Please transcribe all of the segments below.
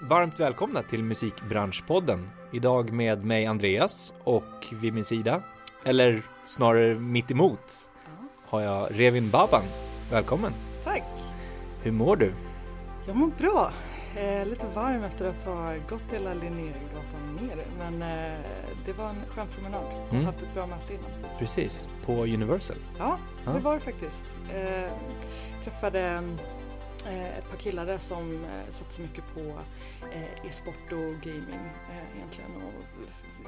Varmt välkomna till Musikbranschpodden. Idag med mig Andreas och vid min sida, eller snarare mitt emot, har jag Revin Baban. Välkommen! Tack! Hur mår du? Jag mår bra. Eh, lite varm efter att ha gått hela Linnégatan ner. Men eh, det var en skön promenad och Mm. haft ett bra möte innan. Precis, på Universal. Ja, Ja. det var det faktiskt. Eh, träffade eh, ett par killar där som eh, satsar mycket på eh, e-sport och gaming eh, egentligen. Och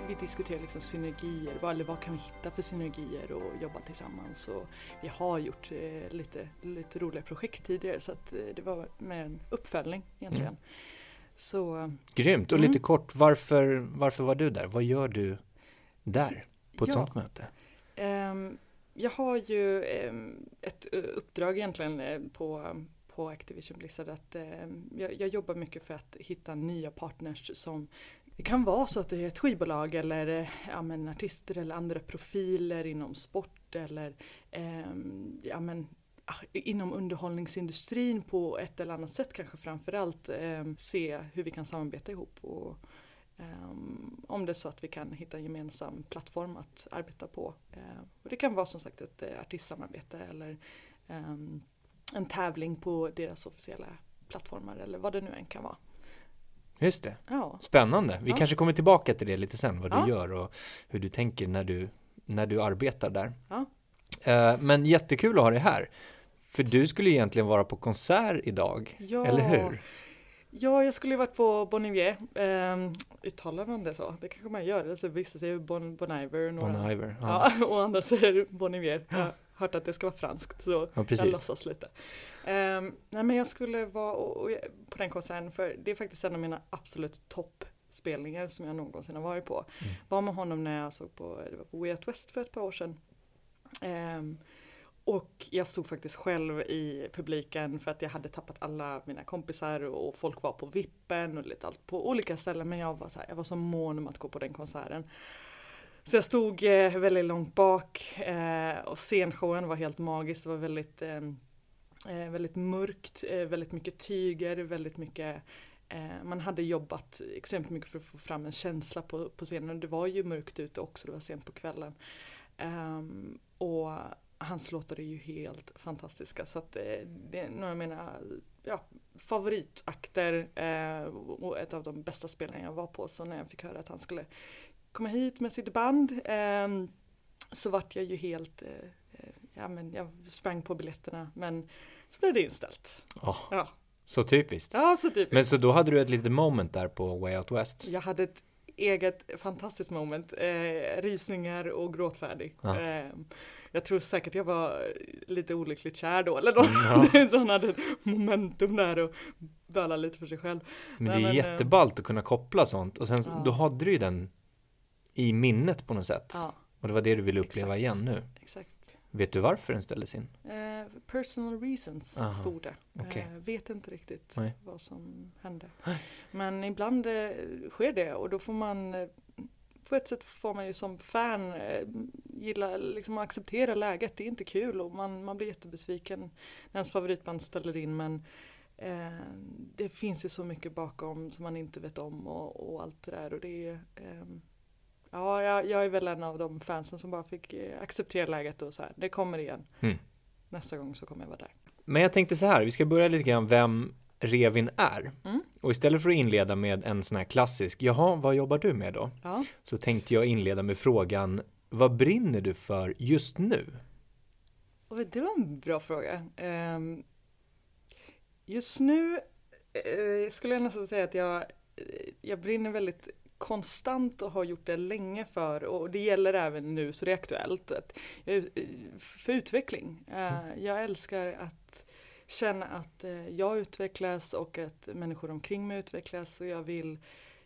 vi diskuterar liksom synergier, vad, eller vad kan vi hitta för synergier och jobba tillsammans. Och vi har gjort eh, lite, lite roliga projekt tidigare så att eh, det var mer en uppföljning egentligen. Mm. Så eh, Grymt! Och Mm. lite kort, varför, varför var du där? Vad gör du där på ett Ja. sånt möte? Ehm, jag har ju ehm, ett eh, uppdrag egentligen eh, på, på Activision Blizzard att eh, jag, jag jobbar mycket för att hitta nya partners som det kan vara så att det är ett skivbolag eller eh, ja, men artister eller andra profiler inom sport eller eh, ja, men, ah, inom underhållningsindustrin på ett eller annat sätt kanske framförallt eh, se hur vi kan samarbeta ihop och Ehm, om det är så att vi kan hitta en gemensam plattform att arbeta på. Ehm, och det kan vara som sagt ett eh, artistsamarbete eller ehm, en tävling på deras officiella plattformar eller vad det nu än kan vara. Just det, Ja, spännande. Vi Ja. kanske kommer tillbaka till det lite sen, vad du Ja. gör och hur du tänker när du, när du arbetar där. Ja. Eh, Men jättekul att ha dig här. För du skulle egentligen vara på konsert idag, ja, eller hur? Ja, jag skulle ju varit på Bon Iver. Um, uttalar man det så? Det kanske man gör. Alltså, vissa säger Bon, bon Iver. Några, Bon Iver. Ja. Ja, och andra säger Bon Iver. Jag har hört att det ska vara franskt så ja, jag precis. låtsas lite. Ehm, nej men jag skulle vara och, och, jag- på den konserten för det är faktiskt en av mina absolut toppspelningar som jag någonsin har varit på. Mm. Var med honom när jag såg på, det var på Way Out West för ett par år sedan. Ehm, och jag stod faktiskt själv i publiken för att jag hade tappat alla mina kompisar och folk var på vippen och lite allt på olika ställen. Men jag var så här, jag var så mån om att gå på den konserten. Så jag stod eh, väldigt långt bak eh, och scenshowen var helt magisk. Det var väldigt, eh, eh väldigt mörkt, eh, väldigt mycket tyger, väldigt mycket eh, man hade jobbat extremt mycket för att få fram en känsla på, på scenen. Det var ju mörkt ute också, det var sent på kvällen. Ehm, och hans låtar är ju helt fantastiska så att eh, det är några av mina ja, favoritakter eh, och ett av de bästa spelen jag var på. Så när jag fick höra att han skulle komma hit med sitt band ehm, så vart jag ju helt, eh, ja men jag sprang på biljetterna men så blev det inställt. Åh, Ja, så typiskt. ja så typ. Men så då hade du ett litet moment där på Way Out West. Jag hade ett eget fantastiskt moment, eh, rysningar och gråtfärdig. Ja. Eh, jag tror säkert jag var lite olyckligt kär då eller något. Ja. så han hade ett momentum där och böla lite för sig själv. Men Nej, det är men, eh, jätteballt att kunna koppla sånt och sen Ja. då hade du ju den i minnet på något sätt. Ja, Och det var det du ville uppleva Exakt. igen nu. exakt. Vet du varför den ställdes in? Eh, personal reasons Aha, stod det. okej. Eh, vet inte riktigt Nej. vad som hände. Men ibland eh, sker det och då får man eh, på ett sätt får man ju som fan eh, gilla, liksom acceptera läget. Det är inte kul och man, man blir jättebesviken när ens favoritband ställer in men eh, det finns ju så mycket bakom som man inte vet om och, och allt det där och det är ehm, Ja, jag, jag är väl en av de fansen som bara fick eh, acceptera läget och så här, det kommer igen. Mm. Nästa gång så kommer jag vara där. Men jag tänkte så här, vi ska börja lite grann vem Revin är. Mm. Och istället för att inleda med en sån här klassisk, jaha, vad jobbar du med då? Ja. Så tänkte jag inleda med frågan, vad brinner du för just nu? Det var en bra fråga. Ehm, just nu eh, skulle jag nästan säga att jag, eh, jag brinner väldigt konstant och har gjort det länge för och det gäller även nu så det är aktuellt. Eh, för utveckling. Eh, jag älskar att känna att eh, jag utvecklas och att människor omkring mig utvecklas och jag vill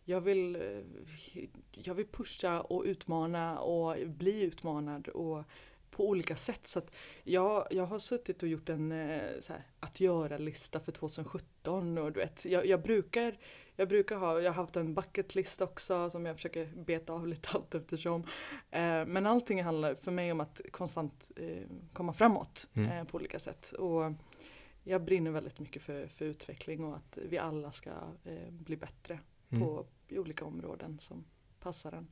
jag vill, eh, jag vill pusha och utmana och bli utmanad och på olika sätt. Så jag, jag har suttit och gjort en eh, här, att göra-lista för 2017 och du vet, jag, jag brukar jag brukar ha, jag har haft en bucketlist också som jag försöker beta av lite allt eftersom. Eh, men allting handlar för mig om att konstant eh, komma framåt Mm. eh, på olika sätt. Och jag brinner väldigt mycket för, för utveckling och att vi alla ska eh, bli bättre Mm. på olika områden som passar en.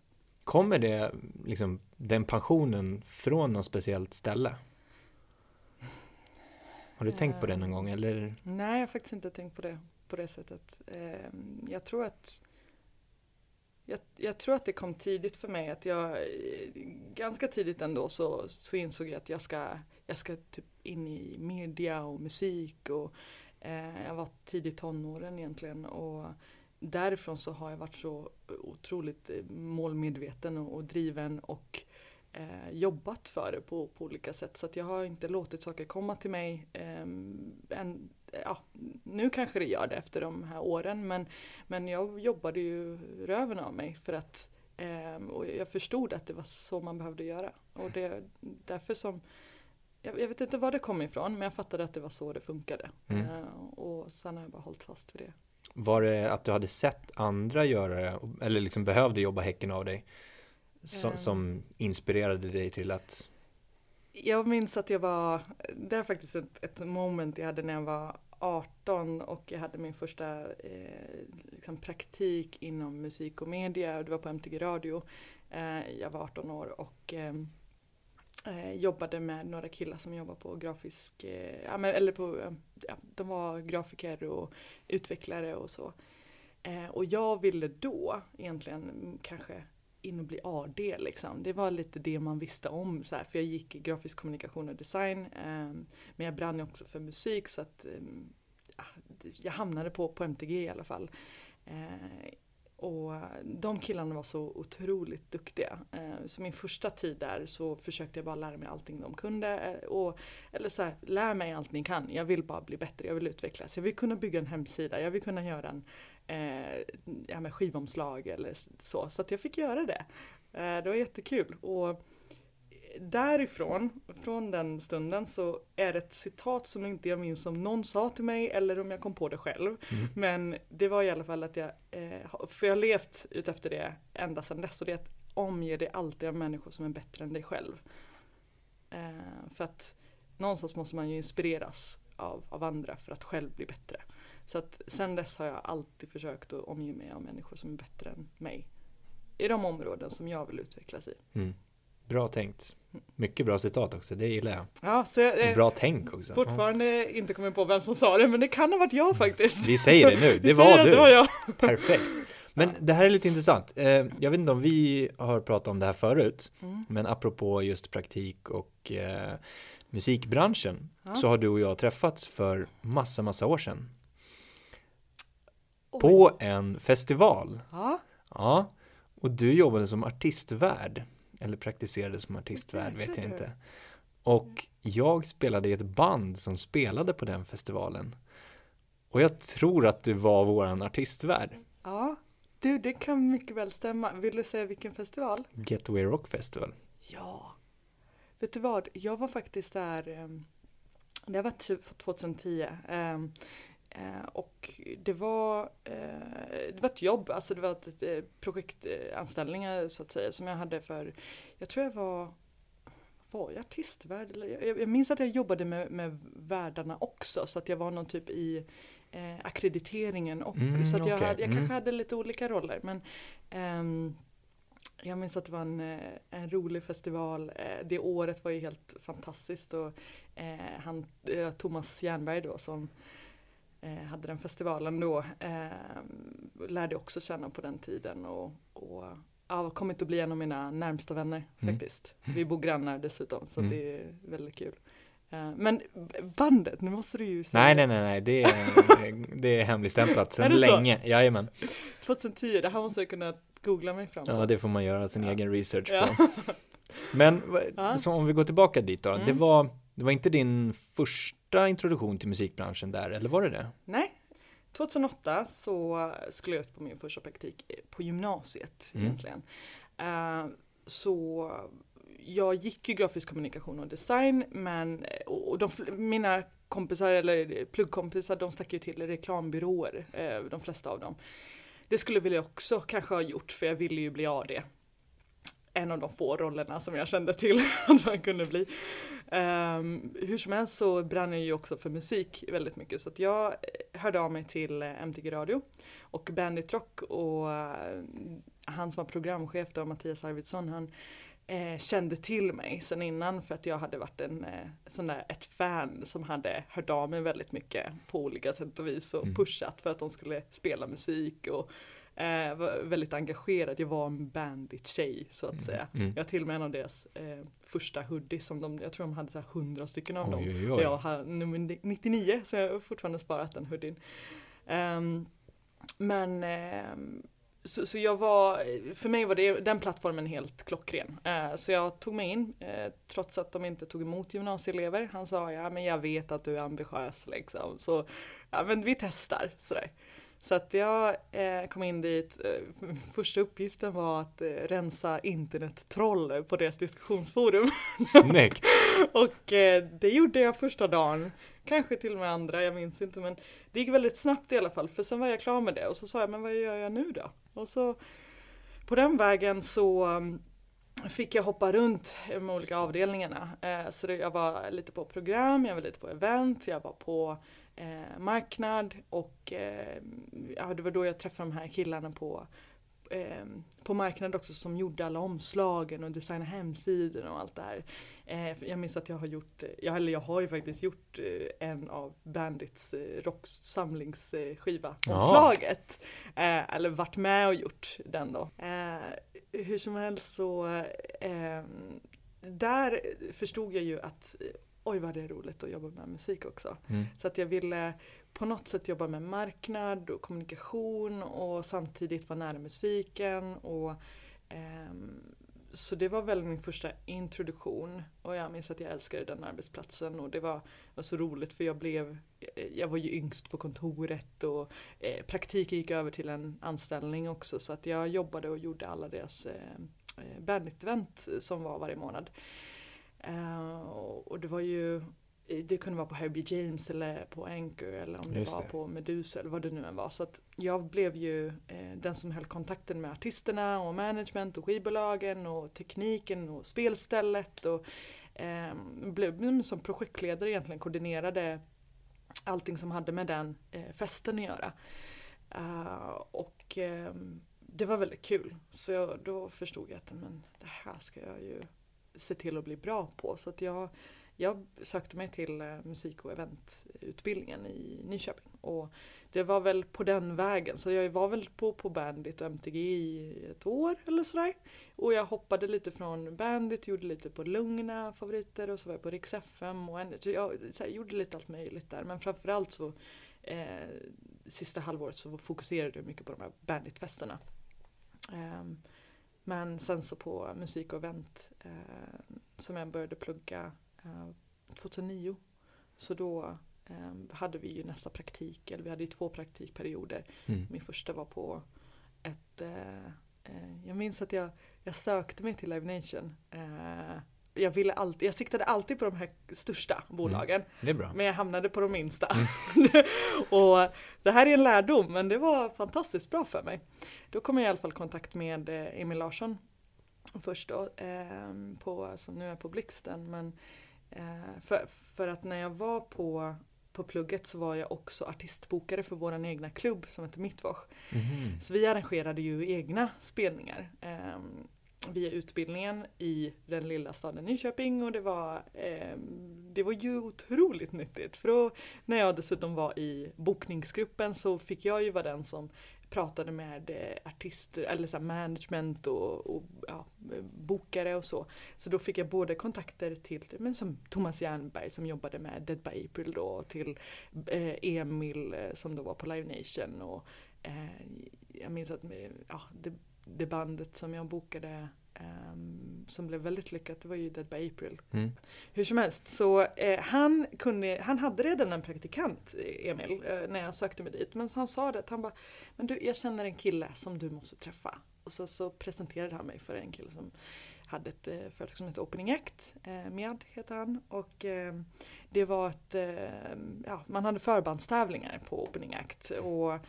Kommer det, liksom, den passionen från något speciellt ställe? Har du tänkt på det någon gång eller? Nej, jag har faktiskt inte tänkt på det på det sättet. Eh, jag tror att jag, jag tror att det kom tidigt för mig att jag eh, ganska tidigt ändå så, så insåg jag att jag ska, jag ska typ in i media och musik och eh, jag var tidigt tonåren egentligen och därifrån så har jag varit så otroligt eh, målmedveten och, och driven och eh, jobbat för det på, på olika sätt. Så att jag har inte låtit saker komma till mig eh, än, ja, nu kanske det gör det efter de här åren men, men jag jobbade ju röven av mig för att eh, och jag förstod att det var så man behövde göra. Och det är därför som jag, jag vet inte var det kom ifrån men jag fattade att det var så det funkade Mm. eh, och sen har jag bara hållit fast vid det. Var det att du hade sett andra göra det eller liksom behövde jobba häcken av dig? Som, Ehm. som inspirerade dig till att Jag minns att jag var, det är faktiskt ett, ett moment jag hade när jag var 18 och jag hade min första eh, liksom praktik inom musik och media och det var på MTG Radio. Eh, jag var 18 år och eh, eh, jobbade med några killar som jobbar på grafisk, eh, ja, men, eller på, eh, ja, de var grafiker och utvecklare och så. Eh, och jag ville då egentligen kanske in och bli AD liksom. Det var lite det man visste om så här, för jag gick i grafisk kommunikation och design. Eh, men jag brann ju också för musik så att eh, jag hamnade på, på MTG i alla fall. Och de killarna var så otroligt duktiga. Eh, så min första tid där så försökte jag bara lära mig allting de kunde. Eh, och, eller så här, lär mig allt ni kan. Jag vill bara bli bättre, jag vill utvecklas. Jag vill kunna bygga en hemsida, jag vill kunna göra en eh, ja, med skivomslag eller så. Så att jag fick göra det. Eh, det var jättekul. Och därifrån, från den stunden så är det ett citat som inte jag minns om någon sa till mig eller om jag kom på det själv. Mm. Men det var i alla fall att jag, eh, för jag har levt utefter det ända sedan dess och det är att omge dig alltid av människor som är bättre än dig själv. Eh, för att någonstans måste man ju inspireras av, av andra för att själv bli bättre. Så att sen dess har jag alltid försökt att omge mig av människor som är bättre än mig. I de områden som jag vill utvecklas i. Mm. Bra tänkt. Mycket bra citat också, det gillar jag. Ja, så jag eh, Bra tänk också. fortfarande inte kommit på vem som sa det men det kan ha varit jag faktiskt. Vi säger det nu, det var du. Det var jag. Perfekt. Men det här är lite intressant. Eh, Jag vet inte om vi har pratat om det här förut, Mm. men apropå just praktik och eh, musikbranschen Ja. så har du och jag träffats för massa, massa år sedan Oj. på en festival. Ja, Ja, och du jobbade som artistvärd eller praktiserade som artistvärd vet jag inte. Och jag spelade i ett band som spelade på den festivalen. Och jag tror att du var våran artistvärd. ja. Du, det kan mycket väl stämma. Vill du säga vilken festival? Getaway Rock Festival. Ja. Vet du vad? Jag var faktiskt där, ehm, det var typ 2010. Eh, Och det var, eh, det var ett jobb, alltså det var ett, ett eh, projektanställningar så att säga som jag hade för, jag tror jag var, var jag artistvärd? Jag, jag minns att jag jobbade med, med värdarna också så att jag var någon typ i eh, akkrediteringen och Mm, så att jag, okej. hade, jag Mm. kanske hade lite olika roller men ehm, jag minns att det var en, en rolig festival. Det året var ju helt fantastiskt och eh, han, Thomas Jernberg då som hade den festivalen då eh, lärde jag också känna på den tiden och, och ja, kommit att bli en av mina närmsta vänner Mm. faktiskt. Vi bor grannar dessutom så Mm. det är väldigt kul. Eh, Men bandet, nu måste du ju säga. Nej, nej, nej, nej, det är, det är hemligstämplat sedan det så? länge. Jajamän. 2010, det här måste jag kunna googla mig fram på. Ja, det får man göra sin Ja. egen research Ja. på. Men Ja. så om vi går tillbaka dit då. Det, Mm. var, det var inte din första introduktion till musikbranschen där, eller var det det? Nej. 2008 så skulle jag ut på min första praktik på gymnasiet Mm. egentligen. Eh, så jag gick ju grafisk kommunikation och design men och de, mina kompisar eller pluggkompisar de stack ju till reklambyråer, eh, de flesta av dem. Det skulle väl jag också kanske ha gjort för jag ville ju bli AD. En av de få rollerna som jag kände till att man kunde bli. Um, hur som helst så brann jag ju också för musik väldigt mycket så att jag hörde av mig till MTG Radio och Bandit Rock och uh, han som var programchef då, Mattias Arvidsson, han eh, kände till mig sen innan för att jag hade varit en eh, sån där, ett fan som hade hört av mig väldigt mycket på olika sätt och vis och mm. pushat för att de skulle spela musik och eh, var väldigt engagerad. Jag var en bandit-tjej så att mm. säga. Mm. Jag har till och med en av deras eh, första hoodies som de, jag tror de hade så 100 stycken av oj, dem. Oj, oj. Jag har nummer 99 så jag har fortfarande sparat den hoodien. Um, men um, så, så, jag var, för mig var det, den plattformen helt klockren. Uh, så jag tog mig in, uh, trots att de inte tog emot gymnasieelever. Han sa, ja men jag vet att du är ambitiös liksom. Så ja men vi testar sådär. Så att jag eh, kom in dit, eh, första uppgiften var att eh, rensa internettroll på deras diskussionsforum. Snyggt! och eh, det gjorde jag första dagen, kanske till och med andra, jag minns inte men det gick väldigt snabbt i alla fall för sen var jag klar med det och så sa jag men vad gör jag nu då? Och så på den vägen så fick jag hoppa runt de olika avdelningarna. Eh, så jag var lite på program, jag var lite på event, jag var på eh, marknad och eh, ja, det var då jag träffade de här killarna på eh, på marknad också som gjorde alla omslagen och designade hemsidor och allt det här. Eh, jag minns att jag har gjort, jag, eller jag har ju faktiskt gjort eh, en av Bandits eh, Rocks samlingsskiva, omslaget. Eh, eller varit med och gjort den då. Hur som helst så eh, där förstod jag ju att oj vad det är roligt att jobba med musik också. Mm. Så att jag ville på något sätt jobba med marknad och kommunikation och samtidigt vara nära musiken. Och, eh, så det var väl min första introduktion och jag minns att jag älskade den arbetsplatsen och det var, var så roligt för jag blev, jag var ju yngst på kontoret och eh, praktiken gick över till en anställning också så att jag jobbade och gjorde alla deras ehm, eh, bandit-event som var varje månad. Eh, och det var ju det kunde vara på Herbie James eller på Anchor eller om det Just var det. på Medusa eller vad det nu än var. Så att jag blev ju eh, den som höll kontakten med artisterna och management och skivbolagen och tekniken och spelstället och eh, blev som projektledare egentligen koordinerade allting som hade med den eh, festen att göra. Uh, och ehm, det var väldigt kul. Så jag, då förstod jag att men, det här ska jag ju se till att bli bra på. Så att jag, jag sökte mig till eh, musik och eventutbildningen i Nyköping. Och det var väl på den vägen. Så jag var väl på, på Bandit och MTG i ett år eller sådär. Och jag hoppade lite från Bandit, gjorde lite på Lugna favoriter och så var jag på Rix FM. Och en, så jag så här, gjorde lite allt möjligt där. Men framförallt så eh, sista halvåret så fokuserade jag mycket på de här Bandit-festerna. Ehm, men sen så på musik och event eh, som jag började plugga 2009 så då eh, hade vi ju nästa praktik, eller vi hade ju två praktikperioder. Mm. Min första var på ett, eh, eh, jag minns att jag, jag sökte mig till Live Nation eh, jag, ville alltid, jag siktade alltid på de här största bolagen. Mm. Men jag hamnade på de minsta. Mm. och det här är en lärdom men det var fantastiskt bra för mig. Då kom jag i alla fall i kontakt med eh, Emil Larsson först då, eh, på, som nu är på Blixten. Men, eh, för, för att när jag var på, på plugget så var jag också artistbokare för vår egna klubb som heter Mittwoch. Mm. Så vi arrangerade ju egna spelningar. Eh, via utbildningen i den lilla staden Nyköping och det var, eh, det var ju otroligt nyttigt. För då, när jag dessutom var i bokningsgruppen så fick jag ju vara den som pratade med eh, artister, eller så management och, och ja, bokare och så. Så då fick jag både kontakter till men som Thomas Jernberg som jobbade med Dead by April då, till eh, Emil eh, som då var på Live Nation och eh, jag minns att eh, ja, det, det bandet som jag bokade Um, som blev väldigt lyckat, det var ju Dead by April. Mm. Hur som helst, så eh, han, kunde, han hade redan en praktikant, Emil, eh, när jag sökte mig dit. Men han sa det, han bara, men du, jag känner en kille som du måste träffa. Och så, så presenterade han mig för en kille som hade ett eh, företag som heter Opening Act, eh, Miad heter han. Och eh, det var ett, eh, ja, man hade förbandstävlingar på Opening Act. Och eh,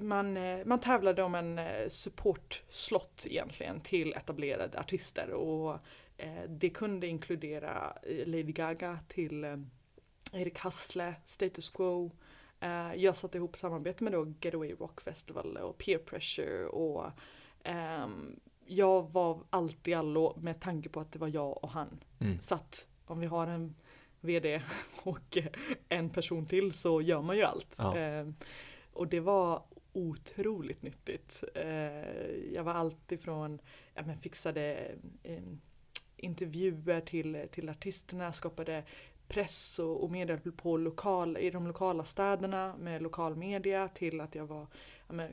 man, eh, man tävlade om en eh, supportslott egentligen till etablerade artister och eh, det kunde inkludera eh, Lady Gaga till eh, Erik Hassle, Status Quo. Eh, jag satte ihop samarbete med då Getaway Rock Festival och Peer Pressure och ehm, jag var allt i allo med tanke på att det var jag och han. Mm. Så att om vi har en VD och en person till så gör man ju allt. Ja. Och det var otroligt nyttigt. Eh, jag var alltifrån, ja men fixade eh, intervjuer till, till artisterna, skapade press och, och media på lokal, i de lokala städerna med lokal media till att jag var men,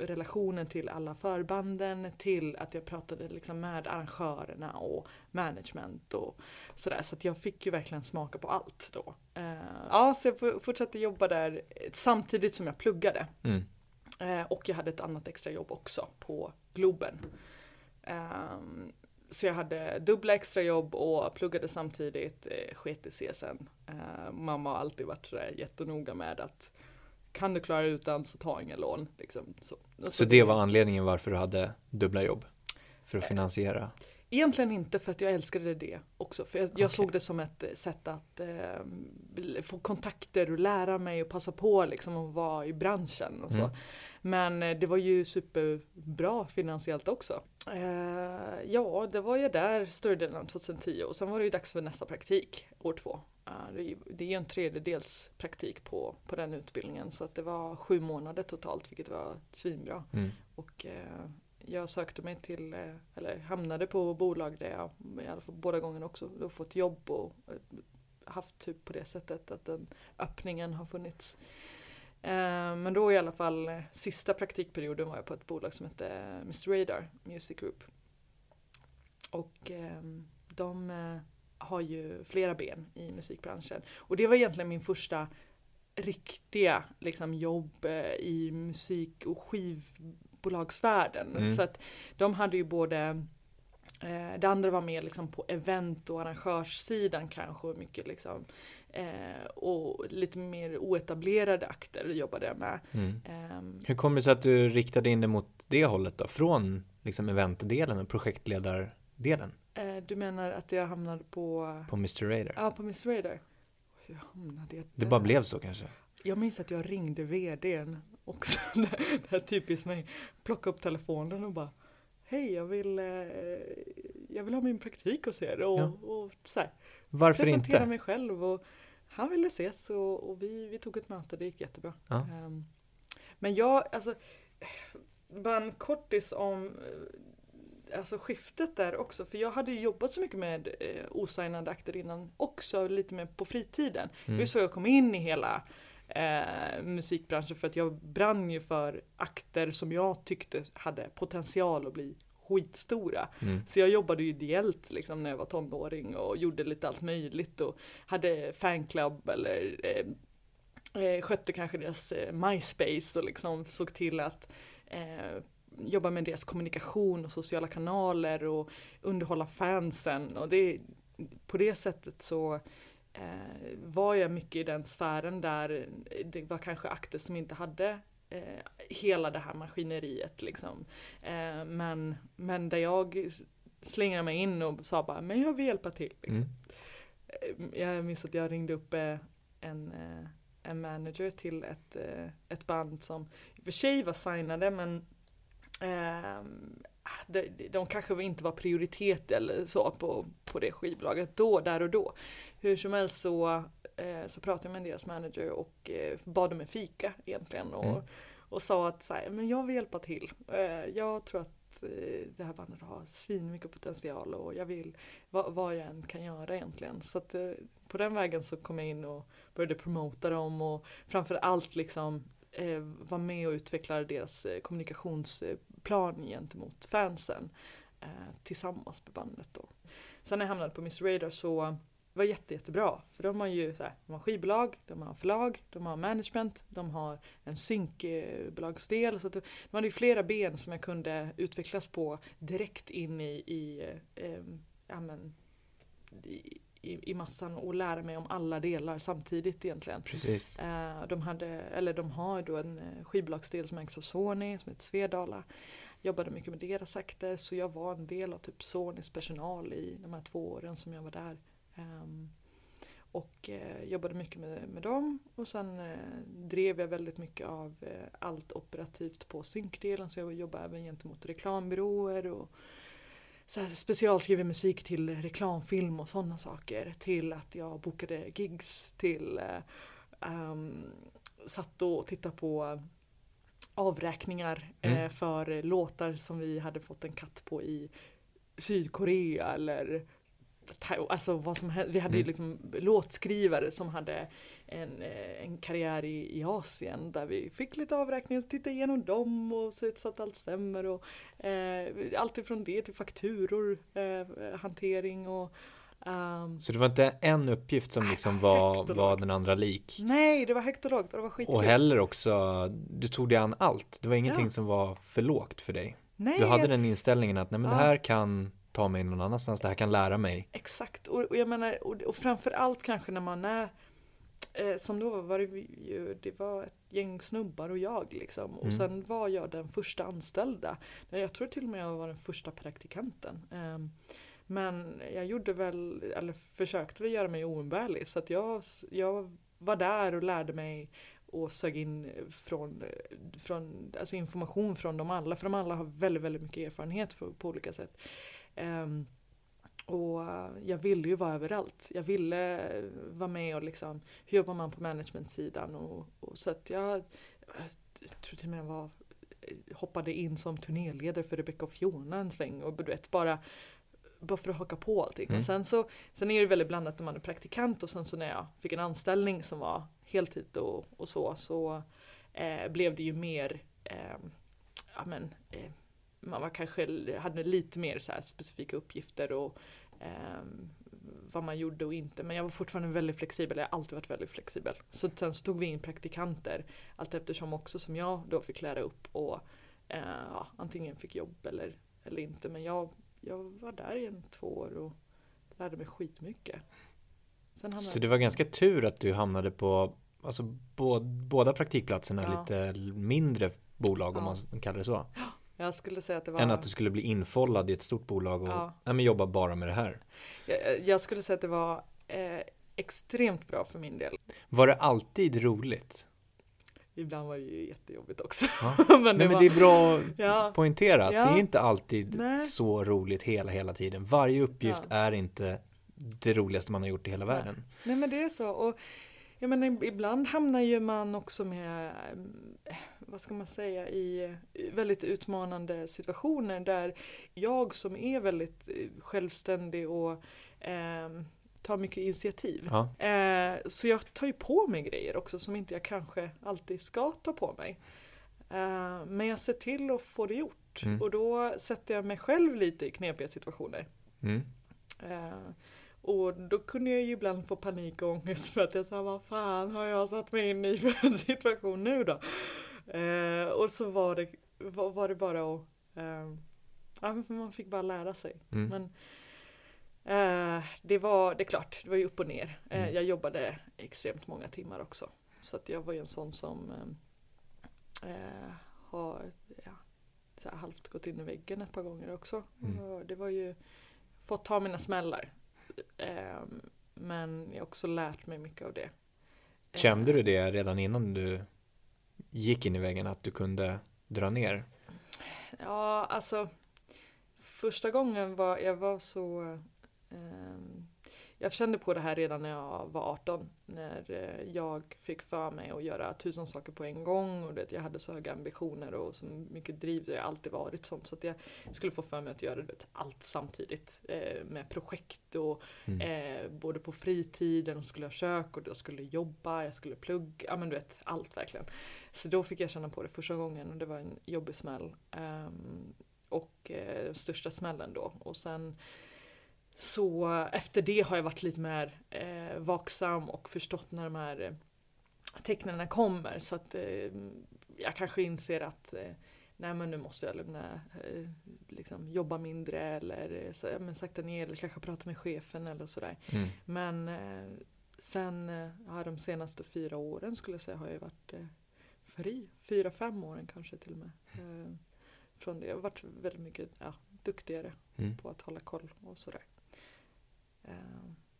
relationen till alla förbanden till att jag pratade liksom med arrangörerna och management och sådär. Så att jag fick ju verkligen smaka på allt då. Eh, ja, så jag fortsatte jobba där samtidigt som jag pluggade. Mm. Eh, och jag hade ett annat extrajobb också på Globen. Ehm, så jag hade dubbla extrajobb och pluggade samtidigt, eh, sket i CSN. Eh, mamma har alltid varit sådär jättenoga med att kan du klara utan så ta ingen lån. Liksom. Så, och Så det var anledningen varför du hade dubbla jobb? För Eh, att finansiera? Egentligen inte för att jag älskade det också. För jag, jag Okej. såg det som ett eh, sätt att eh, få kontakter och lära mig och passa på liksom att vara i branschen och så. Mm. Men eh, det var ju superbra finansiellt också. Eh, ja, det var jag där större delen av 2010 och sen var det ju dags för nästa praktik, år två. Det, är ju- en tredjedels praktik på, på den utbildningen så att det var sju månader totalt vilket var svinbra. Mm. Och eh, jag sökte mig till, eh, eller hamnade på bolag där jag, i alla fall båda gångerna också, då fått jobb och eh, haft typ på det sättet att den öppningen har funnits. Eh, men då i alla fall, sista praktikperioden var jag på ett bolag som hette Mr Radar Music Group. Och eh, de har ju flera ben i musikbranschen. Och det var egentligen min första riktiga liksom, jobb eh, i musik och skivbolagsvärlden. Mm. Så att de hade ju både eh, det andra var mer liksom på event och arrangörssidan kanske mycket liksom eh, och lite mer oetablerade akter jobbade jag med. Mm. Ehm, Hur kommer det sig att du riktade in dig mot det hållet då? Från liksom eventdelen och projektledardelen eh, du menar att jag hamnade på på Mr Radar? Ja, på Miss Radar. Hur hamnade jag Det där? bara blev så kanske? Jag minns att jag ringde vdn också. det det här typiskt mig. Plocka upp telefonen och bara Hej, jag vill, eh, jag vill ha min praktik hos er och, Ja. och så här, Varför presentera inte? mig själv. Och han ville ses och, och vi, vi tog ett möte, det gick jättebra. Ja. Ehm, men jag, alltså, bara en kortis om eh, alltså skiftet där också. För jag hade jobbat så mycket med eh, osignade akter innan också, lite mer på fritiden. Det Mm. är så jag kom in i hela eh, musikbranschen för att jag brann ju för akter som jag tyckte hade potential att bli skitstora. Mm. Så jag jobbade ju ideellt liksom när jag var tonåring och gjorde lite allt möjligt och hade fanclub eller eh, eh, skötte kanske deras eh, MySpace och liksom såg till att eh, jobba med deras kommunikation och sociala kanaler och underhålla fansen och det på det sättet så eh, var jag mycket i den sfären där det var kanske akter som inte hade eh, hela det här maskineriet liksom. Eh, men, men där jag s- slingade mig in och sa bara, men jag vill hjälpa till. Liksom. Mm. Eh, Jag minns att jag ringde upp eh, en, eh, en manager till ett, ett band som i och för sig var signade men ehm, de, de kanske inte var prioritet eller så på, på det skivbolaget då, där och då. Hur som helst så, eh, så pratade jag med deras manager och eh, bad om en fika egentligen och, Mm. och sa att så här, men jag vill hjälpa till. Eh, jag tror att eh, det här bandet har svinmycket potential och jag vill vad, vad jag än kan göra egentligen. Så att eh, på den vägen så kom jag in och började promota dem och framför allt liksom eh, vara med och utveckla deras eh, plan gentemot fansen eh, tillsammans med bandet då. Sen när jag hamnade på Miss Radar så var det jätte, jättebra för de har ju så här, de har skivbolag, de har förlag, de har management, de har en synkbolagsdel så att de hade ju flera ben som jag kunde utvecklas på direkt in i, i, eh, ja, men, i, i, i massan och lära mig om alla delar samtidigt egentligen. Precis. Eh, de, hade, eller de har då en eh, skivbolagsdel som ägs av Sony som heter Svedala. Jobbade mycket med deras akter så jag var en del av typ Sonys personal i de här två åren som jag var där. Um, och eh, jobbade mycket med, med dem och sen drev jag väldigt mycket av allt operativt på synkdelen så jag jobbade även gentemot reklambyråer och så här, specialskriver musik till reklamfilm och sådana saker. Till att jag bokade gigs till um, satt och tittade på avräkningar mm. eh, för låtar som vi hade fått en katt på i Sydkorea eller Alltså vad som Vi hade ju mm. liksom låtskrivare som hade en, eh, en karriär i, i Asien där vi fick lite avräkningar och tittade igenom dem och se så att allt stämmer och eh, allt ifrån det till fakturor, eh, hantering och Um, så det var inte en uppgift som liksom var, var den andra lik? Nej, det var högt och lågt och det var skitkul. Och heller också, du tog dig an allt. Det var ingenting ja. som var för lågt för dig. Nej, du hade jag... den inställningen att nej men ja. det här kan ta mig någon annanstans, det här kan lära mig. Exakt, och, och jag menar, och, och framför allt kanske när man är eh, som då var det ju, det var ett gäng snubbar och jag liksom. Och mm. sen var jag den första anställda. Jag tror till och med jag var den första praktikanten. Eh, men jag gjorde väl, eller försökte väl göra mig oumbärlig så att jag, jag var där och lärde mig och sög in från, från, alltså information från dem alla, för de alla har väldigt, väldigt mycket erfarenhet för, på olika sätt. Um, och jag ville ju vara överallt. Jag ville vara med och liksom, hur jobbar man på managementsidan och, och så att jag, jag tror till och med jag var, hoppade in som turnéledare för Rebecca och Fiona en sväng och du vet bara bara för att haka på allting. Mm. Och sen, så, sen är det väldigt blandat när man är praktikant och sen så när jag fick en anställning som var heltid och, och så, så eh, blev det ju mer, eh, ja men, eh, man var kanske, hade lite mer så specifika uppgifter och eh, vad man gjorde och inte. Men jag var fortfarande väldigt flexibel, jag har alltid varit väldigt flexibel. Så sen så tog vi in praktikanter allt eftersom också som jag då fick lära upp och eh, ja, antingen fick jobb eller, eller inte. Men jag jag var där i en två år och lärde mig skitmycket. Sen hamnade... Så det var ganska tur att du hamnade på alltså, båda praktikplatserna ja. lite mindre bolag ja. om man kallar det så. Jag skulle säga att det var... Än att du skulle bli infållad i ett stort bolag och ja. nej, men jobba bara med det här. Jag, jag skulle säga att det var eh, extremt bra för min del. Var det alltid roligt? Ibland var det ju jättejobbigt också. Ja. men, det Nej, men det är bra ja. poängterat. Ja. Det är inte alltid Nej. så roligt hela, hela tiden. Varje uppgift är inte det roligaste man har gjort i hela världen. Nej, men det är så. Och jag menar, ibland hamnar ju man också med, vad ska man säga, i väldigt utmanande situationer där jag som är väldigt självständig och eh, tar mycket initiativ. Ja. Eh, så jag tar ju på mig grejer också som inte jag kanske alltid ska ta på mig. Eh, men jag ser till att få det gjort mm. och då sätter jag mig själv lite i knepiga situationer. Mm. Eh, och då kunde jag ju ibland få panik och ångest för att jag sa vad fan har jag satt mig in i för en situation nu då? Eh, och så var det, var, var det bara att eh, ja, man fick bara lära sig. Mm. Men Eh, det var, det är klart, det var ju upp och ner. Eh, mm. Jag jobbade extremt många timmar också. Så att jag var ju en sån som eh, har ja, halvt gått in i väggen ett par gånger också. Mm. det var ju fått ta mina smällar. Men jag har också lärt mig mycket av det. Kände du det redan innan du gick in i väggen att du kunde dra ner? Ja, alltså första gången var jag var så Ehm, jag kände på det här redan när jag var 18 när eh, jag fick för mig att göra tusen saker på en gång och det, jag hade så höga ambitioner och så mycket driv. Jag har alltid varit sånt så att jag skulle få för mig att göra vet, allt samtidigt eh, med projekt och mm. eh, både på fritiden och skulle ha kök och jag skulle jobba, jag skulle plugga, ja men du vet allt verkligen. Så då fick jag känna på det första gången och det var en jobbig smäll. Um, och eh, största smällen då och sen så efter det har jag varit lite mer eh, vaksam och förstått när de här eh, tecknen kommer så att eh, jag kanske inser att eh, nej men nu måste jag lämna, eh, liksom jobba mindre eller eh, så, men sakta ner eller kanske prata med chefen eller sådär. Mm. Men eh, sen eh, de senaste fyra åren skulle jag säga har jag varit eh, fri. Fyra, fem åren kanske till och med. Eh, från det. Jag har varit väldigt mycket ja, duktigare Mm. på att hålla koll och sådär. Eh,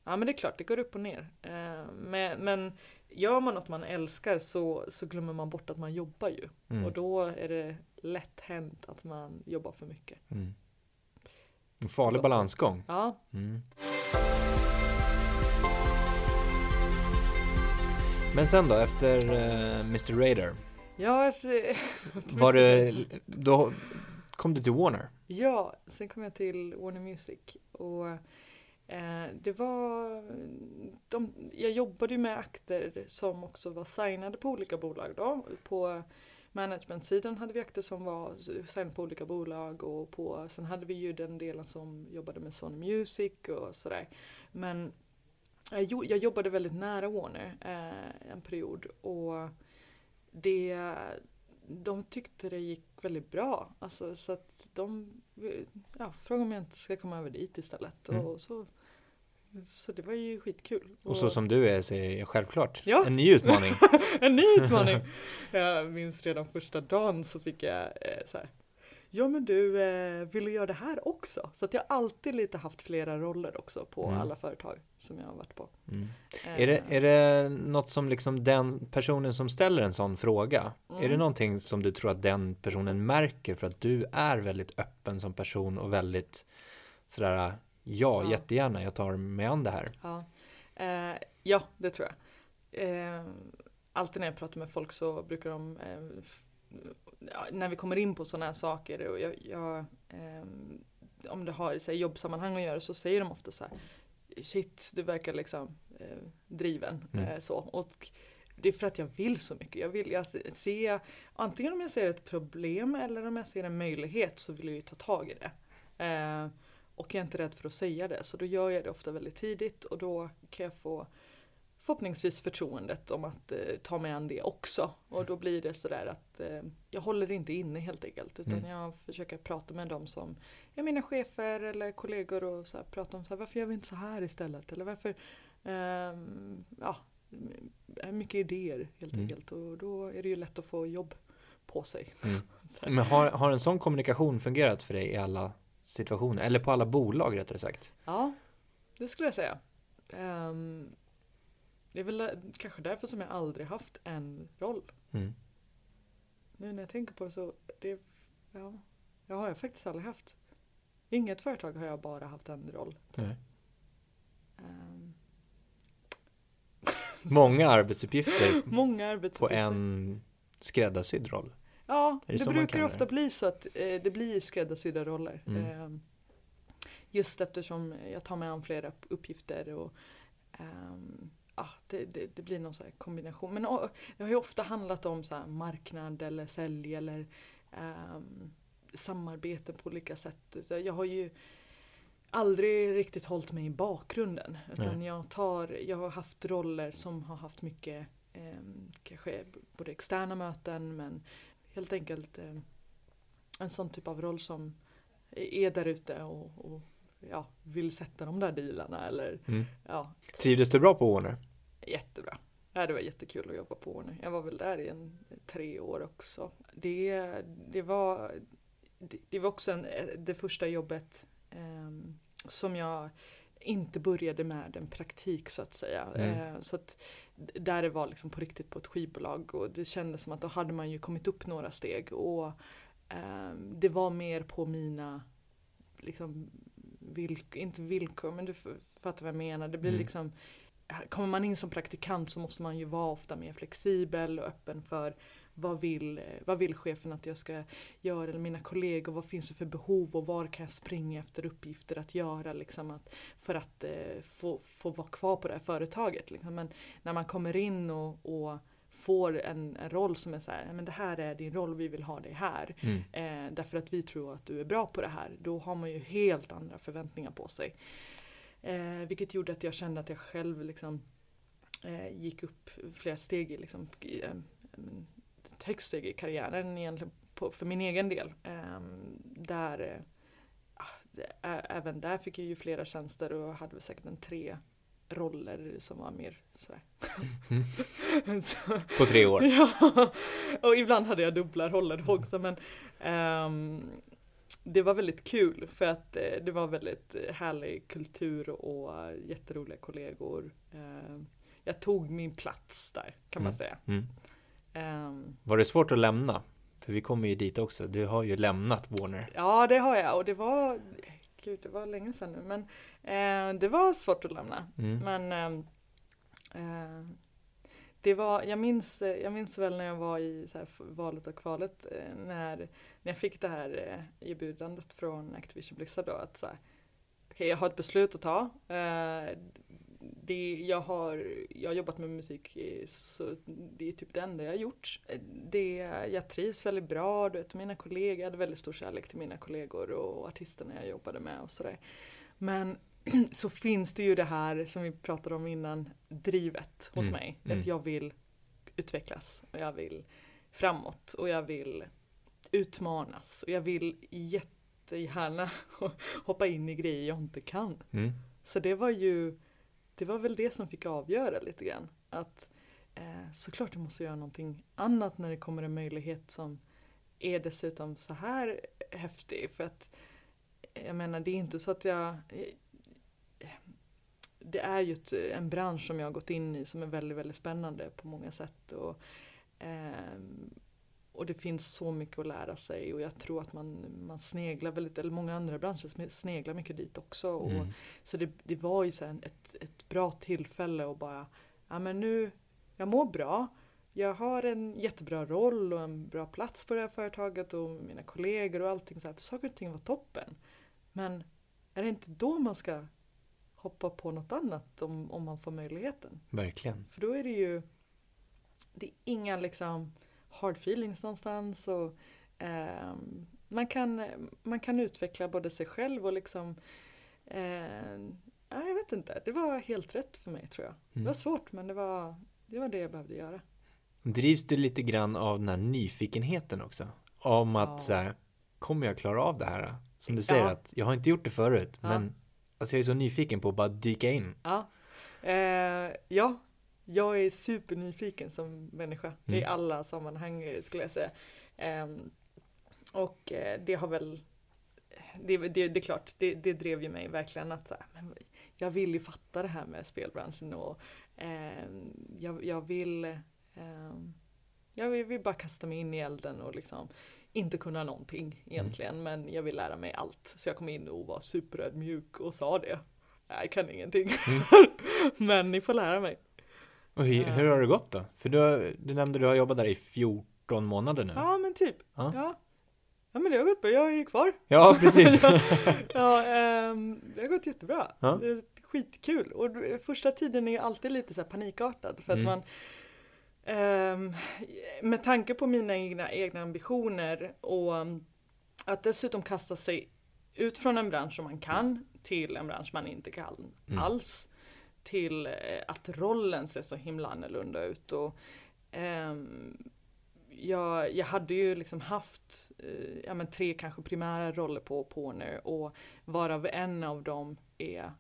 ja men det är klart, det går upp och ner. Eh, men, men gör man något man älskar så, så glömmer man bort att man jobbar ju. Mm. Och då är det lätt hänt att man jobbar för mycket. Mm. En farlig balansgång. Ja, Mm. Men sen då, efter eh, Mr. Raider, ja, efter, var det, då kom du till Warner? ja, sen kom jag till Warner Music. Och det var, de, jag jobbade ju med akter som också var signade på olika bolag då. På managementsidan hade vi akter som var signade på olika bolag och på, sen hade vi ju den delen som jobbade med Sony Music och sådär. Men jag jobbade väldigt nära Warner eh, en period och det, de tyckte det gick väldigt bra. Alltså, så att de ja, frågade om jag inte ska komma över dit istället. Mm. Och så, så det var ju skitkul. Och så som du är ser jag självklart Ja. en ny utmaning. En ny utmaning! Jag minns redan första dagen så fick jag eh, så här. Ja men du, eh, vill du göra det här också? Så att jag alltid lite haft flera roller också på Mm. alla företag som jag har varit på. Mm. Eh, Är, det, är det något som liksom den personen som ställer en sån fråga, är det Mm. någonting som du tror att den personen märker för att du är väldigt öppen som person och väldigt sådär, ja, Ja. jättegärna, jag tar mig an det här. Ja, eh, ja det tror jag. Eh, alltid när jag pratar med folk så brukar de, eh, när vi kommer in på sådana här saker och jag, jag eh, om det har i jobbsammanhang att göra så säger de ofta så här Shit, du verkar liksom eh, driven. Mm. Eh, så. Och det är för att jag vill så mycket. Jag vill jag se, antingen om jag ser ett problem eller om jag ser en möjlighet så vill jag ju ta tag i det. Eh, och jag är inte rädd för att säga det, så då gör jag det ofta väldigt tidigt och då kan jag få förhoppningsvis förtroendet om att eh, ta mig an det också. Och då blir det sådär att eh, jag håller inte inne helt enkelt utan Mm. jag försöker prata med dem som är mina chefer eller kollegor och så här, prata om så här, varför gör vi inte så här istället? Eller varför, ehm, ja, mycket idéer helt Mm. enkelt och då är det ju lätt att få jobb på sig. Mm. Men har, har en sån kommunikation fungerat för dig i alla situationer, eller på alla bolag rättare sagt? Ja, det skulle jag säga. Ehm, det är väl där- kanske därför som jag aldrig haft en roll. Mm. Nu när jag tänker på det så, det, ja, det har jag faktiskt aldrig haft. Inget företag har jag bara haft en roll. Nej. Ehm, Många arbetsuppgifter många på arbetsuppgifter. en skräddarsydd roll. Ja, det det, brukar ofta bli så att eh, det blir skräddarsydda roller. Mm. Ehm, just eftersom jag tar mig an flera upp- uppgifter och ehm, ja, det, det, det blir någon så här kombination. Men å, det har ju ofta handlat om så marknad eller sälj eller ehm, samarbete på olika sätt. Så jag har ju aldrig riktigt hållit mig i bakgrunden. Utan Nej. jag, tar, jag har haft roller som har haft mycket ehm, kanske både externa möten men helt enkelt ehm, en sån typ av roll som är där ute och, och ja, vill sätta de där dealarna eller Mm. ja, Trivdes du bra på Warner? jättebra. Ja, det var jättekul att jobba på Warner. Jag var väl där i en tre år också. Det, det, var, det, det var också en, det första jobbet ehm, som jag inte började med en praktik så att säga. Mm. Eh, så att där det var liksom på riktigt på ett skivbolag och det kändes som att då hade man ju kommit upp några steg och ehm, det var mer på mina liksom, vilk, inte villkor men du fattar vad jag menar. Det blir Mm. liksom Kommer man in som praktikant så måste man ju vara ofta mer flexibel och öppen för vad vill, vad vill chefen att jag ska göra eller mina kollegor, vad finns det för behov och var kan jag springa efter uppgifter att göra liksom att, för att eh, få, få vara kvar på det här företaget. Liksom. Men när man kommer in och, och får en, en roll som är så här, "Ja, men det här är din roll, vi vill ha dig här. Mm. Eh, därför att vi tror att du är bra på det här. Då har man ju helt andra förväntningar på sig. Eh, vilket gjorde att jag kände att jag själv liksom, eh, gick upp flera steg i liksom, eh, ett högt steg i karriären egentligen på, för min egen del. Ehm, där, eh, ah, även där fick jag ju flera tjänster och hade väl säkert en tre roller som var mer sådär. Så, På tre år. ja, och ibland hade jag dubbla roller också men ehm, det var väldigt kul för att eh, det var väldigt härlig kultur och jätteroliga kollegor. Ehm, jag tog min plats där kan man Mm. säga. Mm. Ehm, Var det svårt att lämna? För vi kommer ju dit också. Du har ju lämnat Warner. Ja, det har jag och det var, gud det var länge sedan nu, men eh, det var svårt att lämna. Mm. Men ehm, eh, det var, jag minns, jag minns väl när jag var i här, valet och kvalet eh, när, när jag fick det här eh, erbjudandet från Activision Blizzard då att så här, okej jag har ett beslut att ta. Eh, det, jag, har, jag har jobbat med musik så det är typ det enda jag har gjort. Det, jag trivs väldigt bra, du vet, mina kollegor, jag hade väldigt stor kärlek till mina kollegor och artisterna jag jobbade med och sådär. Men så finns det ju det här som vi pratade om innan, drivet hos Mm, mig. mm. Att jag vill utvecklas och jag vill framåt och jag vill utmanas och jag vill jättegärna hoppa in i grejer jag inte kan. Mm. Så det var ju, det var väl det som fick avgöra lite grann. Att eh, såklart jag måste göra någonting annat när det kommer en möjlighet som är dessutom så här häftig. För att eh, jag menar det är inte så att jag eh, det är ju ett, en bransch som jag har gått in i som är väldigt, väldigt spännande på många sätt. Och, eh, och det finns så mycket att lära sig och jag tror att man, man sneglar väldigt, eller många andra branscher sneglar mycket dit också. Och, Mm. så det, det var ju så ett, ett bra tillfälle att bara, ja men nu, jag mår bra, jag har en jättebra roll och en bra plats på det här företaget och mina kollegor och allting så här, saker och ting var toppen. Men är det inte då man ska hoppa på något annat om, om man får möjligheten? Verkligen. För då är det ju, det är inga liksom hard feelings någonstans och ehm, man, kan, man kan utveckla både sig själv och liksom, eh, ja, jag vet inte, det var helt rätt för mig tror jag. Det var Mm. svårt men det var, det var det jag behövde göra. Drivs du lite grann av den här nyfikenheten också? Om att Ja. så här, kommer jag klara av det här? Som du säger Ja. att jag har inte gjort det förut, Ja. men alltså jag är så nyfiken på att bara dyka in. Ja, eh, ja jag är supernyfiken som människa i Mm. alla sammanhang skulle jag säga. Ehm, och eh, det har väl, det, det, det är klart, det, det drev ju mig verkligen att så här, men jag vill ju fatta det här med spelbranschen och ehm, jag, jag vill ehm, jag vill, vill bara kasta mig in i elden och liksom inte kunna någonting egentligen men jag vill lära mig allt. Så jag kom in och var superödmjuk och sa det. Jag kan ingenting. men ni får lära mig. Och hur, hur har det gått då? För du, du nämnde att du har jobbat där i 14 månader nu. Ja men typ. Ja. Ja. ja men det har gått bra, jag är ju kvar. Ja, precis. ja, ehm, det har gått jättebra. Ja. Det är skitkul. Och första tiden är ju alltid lite så här panikartad. För att Mm. man ehm, med tanke på mina egna, egna ambitioner och um, att dessutom kasta sig ut från en bransch som man kan till en bransch man inte kan Mm. alls. Till eh, att rollen ser så himla annorlunda ut. Och, ehm, jag, jag hade ju liksom haft eh, ja, men tre kanske primära roller på Porner och varav en av dem är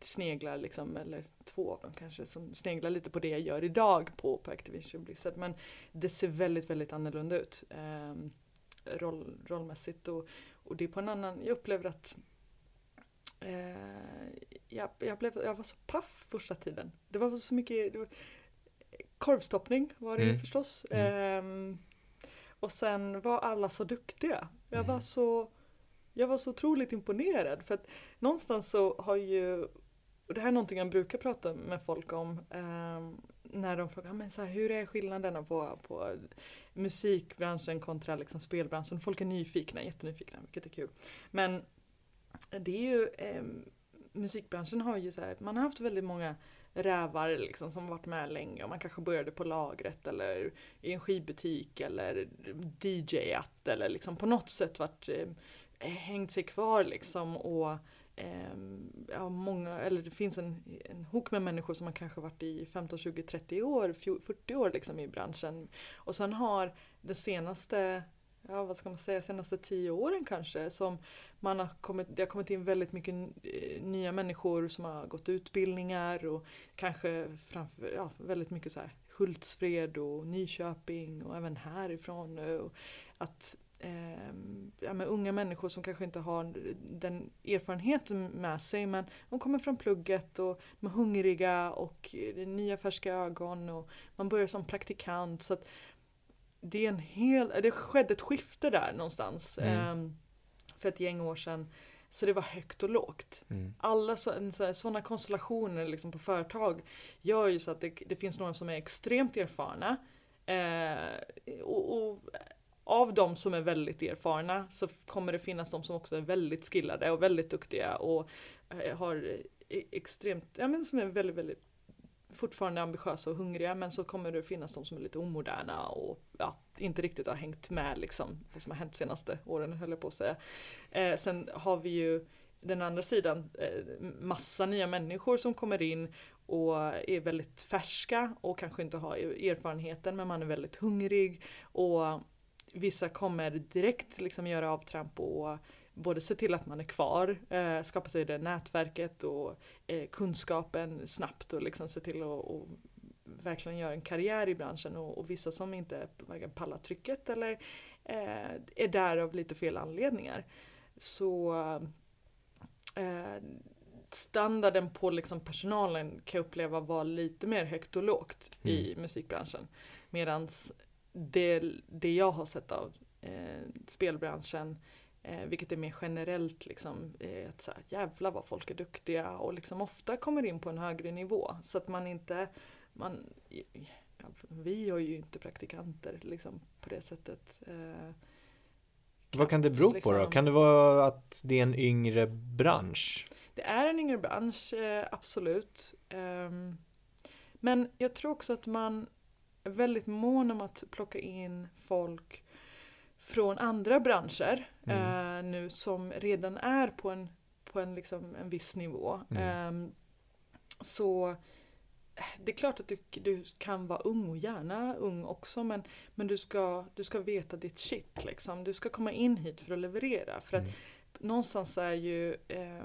sneglar liksom, eller två av dem kanske, som sneglar lite på det jag gör idag på, på Activision Blizzard. Men det ser väldigt, väldigt annorlunda ut eh, roll, rollmässigt och, och det är på en annan, jag upplever att eh, jag, jag, blev, jag var så paff första tiden. Det var så mycket, det var, korvstoppning var det Mm. förstås. Mm. Ehm, och sen var alla så duktiga. Jag Mm. var så jag var så otroligt imponerad för att någonstans så har ju och det här är någonting jag brukar prata med folk om ehm, när de frågar men så här, hur är skillnaderna på, på musikbranschen kontra liksom spelbranschen. Folk är nyfikna, jättenyfikna, vilket är kul. Men det är ju eh, musikbranschen har ju så här, man har haft väldigt många rävar liksom som varit med länge och man kanske började på lagret eller i en skivbutik eller DJat eller liksom på något sätt varit eh, hängt sig kvar liksom och eh, ja, många, eller det finns en, en hok med människor som har kanske varit i 15, 20, 30 år, 40 år liksom i branschen. Och sen har det senaste ja vad ska man säga, senaste tio åren kanske som man har kommit, det har kommit in väldigt mycket eh, nya människor som har gått utbildningar och kanske framför, ja, väldigt mycket så här Hultsfred och Nyköping och även härifrån. Eh, och att eh, ja, med unga människor som kanske inte har den erfarenheten med sig men de kommer från plugget och de är hungriga och det är nya färska ögon och man börjar som praktikant. så att det, är en hel, det skedde ett skifte där någonstans mm. eh, för ett gäng år sedan. Så det var högt och lågt. Mm. Alla sådana så, konstellationer liksom på företag gör ju så att det, det finns några som är extremt erfarna. Eh, och, och, av de som är väldigt erfarna så kommer det finnas de som också är väldigt skillade och väldigt duktiga och eh, har e, extremt, ja men som är väldigt, väldigt fortfarande ambitiösa och hungriga men så kommer det finnas de som är lite omoderna och ja, inte riktigt har hängt med liksom vad som har hänt senaste åren höll jag på att säga. Eh, sen har vi ju den andra sidan eh, massa nya människor som kommer in och är väldigt färska och kanske inte har e-, erfarenheten men man är väldigt hungrig och vissa kommer direkt liksom göra avtramp och både se till att man är kvar, eh, skapa sig det nätverket och eh, kunskapen snabbt och liksom se till att verkligen göra en karriär i branschen och, och vissa som inte pallar trycket eller eh, är där av lite fel anledningar. Så eh, standarden på liksom personalen kan jag uppleva var lite mer högt och lågt mm. i musikbranschen. Medans det, det jag har sett av eh, spelbranschen Eh, vilket är mer generellt liksom, eh, att så här, jävla vad folk är duktiga och liksom ofta kommer in på en högre nivå. Så att man inte, man, ja, vi har ju inte praktikanter liksom, på det sättet. Eh, vad kan det bero på då? Liksom. Kan det vara att det är en yngre bransch? Det är en yngre bransch, eh, absolut. Um, men jag tror också att man är väldigt mån om att plocka in folk från andra branscher mm. eh, nu som redan är på en, på en, liksom, en viss nivå. Mm. Eh, så det är klart att du, du kan vara ung och gärna ung också men, men du, ska, du ska veta ditt shit liksom. Du ska komma in hit för att leverera. För att mm. någonstans är ju eh,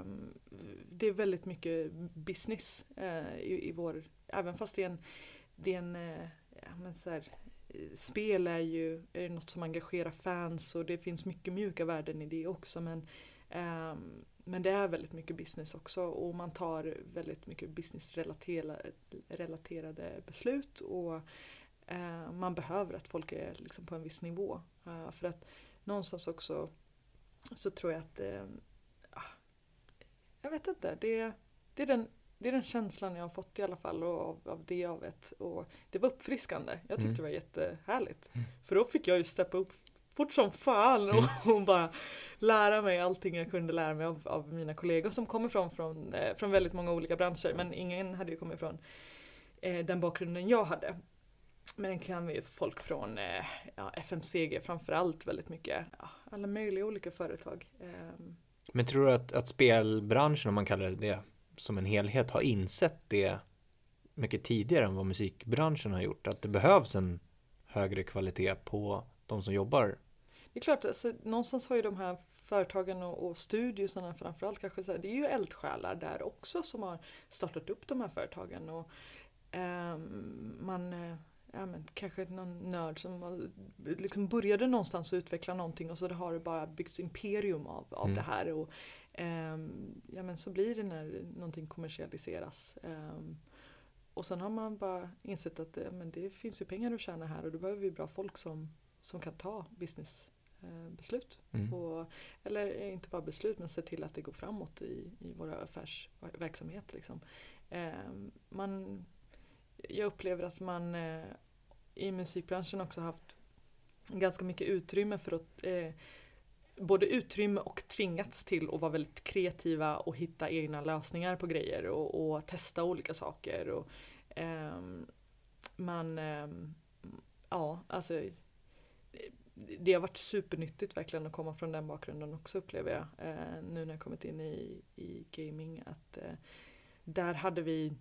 det är väldigt mycket business eh, i, i vår, även fast det är en, det är en eh, ja, men så här, spel är ju är något som engagerar fans och det finns mycket mjuka värden i det också men, um, men det är väldigt mycket business också och man tar väldigt mycket businessrelaterade beslut och uh, man behöver att folk är liksom på en viss nivå. Uh, för att någonstans också så tror jag att uh, jag vet inte, det, det är den det är den känslan jag har fått i alla fall och av, av det jag vet. Och det var uppfriskande. Jag tyckte mm. det var jättehärligt. Mm. För då fick jag ju steppa upp fort som fan och, mm. och bara lära mig allting jag kunde lära mig av, av mina kollegor som kommer från, från, eh, från väldigt många olika branscher. Men ingen hade ju kommit från eh, den bakgrunden jag hade. Men den kan vi ju folk från eh, ja, FMCG framförallt väldigt mycket. Ja, alla möjliga olika företag. Eh. Men tror du att, att spelbranschen, om man kallar det det, som en helhet har insett det mycket tidigare än vad musikbranschen har gjort. Att det behövs en högre kvalitet på de som jobbar. Det är klart, alltså, någonstans har ju de här företagen och, och studiosarna framförallt kanske så här, det är ju eldsjälar där också som har startat upp de här företagen. Och, eh, man, ja, men, kanske någon nörd som liksom började någonstans att utveckla någonting och så har det bara byggts imperium av, av mm. det här. Och, ja men så blir det när någonting kommersialiseras. Um, och sen har man bara insett att ja, men det finns ju pengar att tjäna här och då behöver vi bra folk som, som kan ta businessbeslut. Uh, mm. eller inte bara beslut men se till att det går framåt i, i våra affärsverksamhet. Liksom. Um, man, jag upplever att man uh, i musikbranschen också haft ganska mycket utrymme för att både utrymme och tvingats till att vara väldigt kreativa och hitta egna lösningar på grejer och, och testa olika saker. Och, eh, man, eh, ja alltså det har varit supernyttigt verkligen att komma från den bakgrunden också upplever jag. Eh, nu när jag kommit in i, i gaming att eh, där hade vi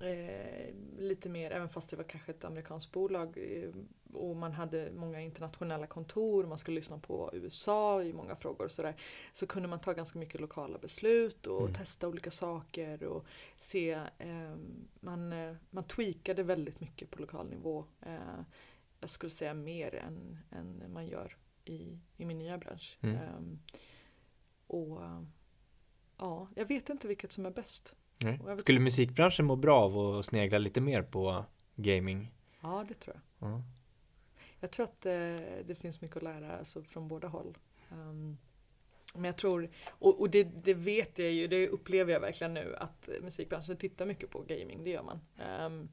eh, lite mer, även fast det var kanske ett amerikanskt bolag eh, och man hade många internationella kontor, man skulle lyssna på USA i många frågor och sådär. Så kunde man ta ganska mycket lokala beslut och Mm. testa olika saker och se, eh, man, eh, man tweakade väldigt mycket på lokal nivå. Eh, jag skulle säga mer än, än man gör i, i min nya bransch. Mm. Ehm, och eh, ja, jag vet inte vilket som är bäst. Vet- Skulle musikbranschen må bra av att snegla lite mer på gaming? Ja, det tror jag. Ja. Jag tror att det, det finns mycket att lära alltså, från båda håll. Um, men jag tror, och, och det, det vet jag ju, det upplever jag verkligen nu, att musikbranschen tittar mycket på gaming, det gör man. Um,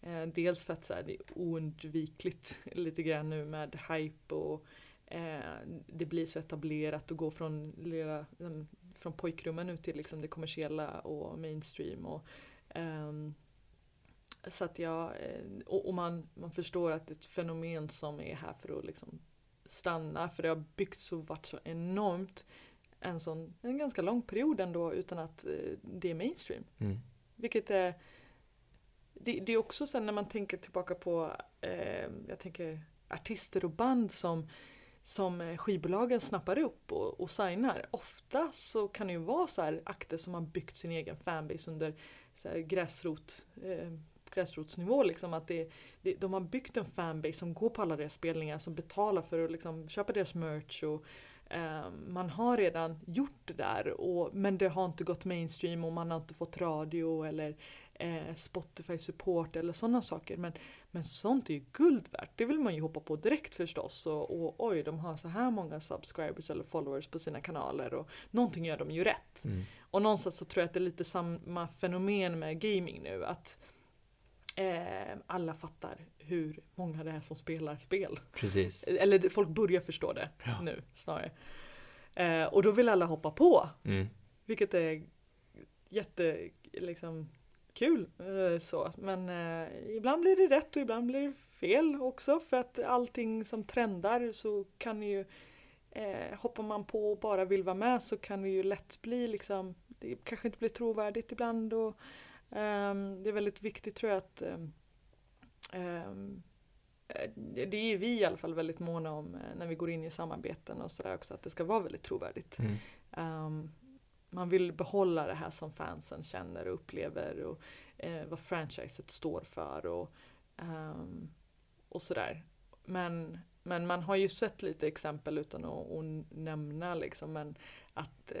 eh, dels för att så här, det är oundvikligt lite grann nu med hype och eh, det blir så etablerat att gå från, lilla, ehm, från pojkrummen ut till liksom det kommersiella och mainstream. Och, um, så att jag, eh, och, och man, man förstår att det är ett fenomen som är här för att liksom stanna, för det har byggts och varit så enormt en sån, en ganska lång period ändå utan att eh, det är mainstream. Mm. Vilket är det, det är också sen när man tänker tillbaka på eh, jag tänker artister och band som som eh, skivbolagen snappar upp och, och signar. Ofta så kan det ju vara så här akter som har byggt sin egen fanbase under så här gräsrot, eh, gräsrotsnivå. Liksom, att det, det, de har byggt en fanbase som går på alla deras spelningar, som betalar för att liksom, köpa deras merch. Och, eh, man har redan gjort det där och, men det har inte gått mainstream och man har inte fått radio eller eh, Spotify support eller sådana saker. Men, men sånt är ju guld värt. Det vill man ju hoppa på direkt förstås. Och, och oj, de har så här många subscribers eller followers på sina kanaler och någonting gör de ju rätt. Mm. Och någonstans så tror jag att det är lite samma fenomen med gaming nu. Att eh, alla fattar hur många det är som spelar spel. Precis. Eller folk börjar förstå det Ja. nu snarare. Eh, och då vill alla hoppa på. Mm. Vilket är jätte, liksom, kul. Eh, så. Men eh, ibland blir det rätt och ibland blir det fel också. För att allting som trendar så kan ju eh, hoppar man på och bara vill vara med så kan det ju lätt bli liksom, det kanske inte blir trovärdigt ibland. Och, det är väldigt viktigt tror jag att ehm, ehm, eh, det är vi i alla fall väldigt måna om eh, när vi går in i samarbeten och sådär också att det ska vara väldigt trovärdigt. Mm. Ehm, man vill behålla det här som fansen känner och upplever och eh, vad franchiset står för och, ehm, och sådär. Men, men man har ju sett lite exempel utan att, att nämna liksom men att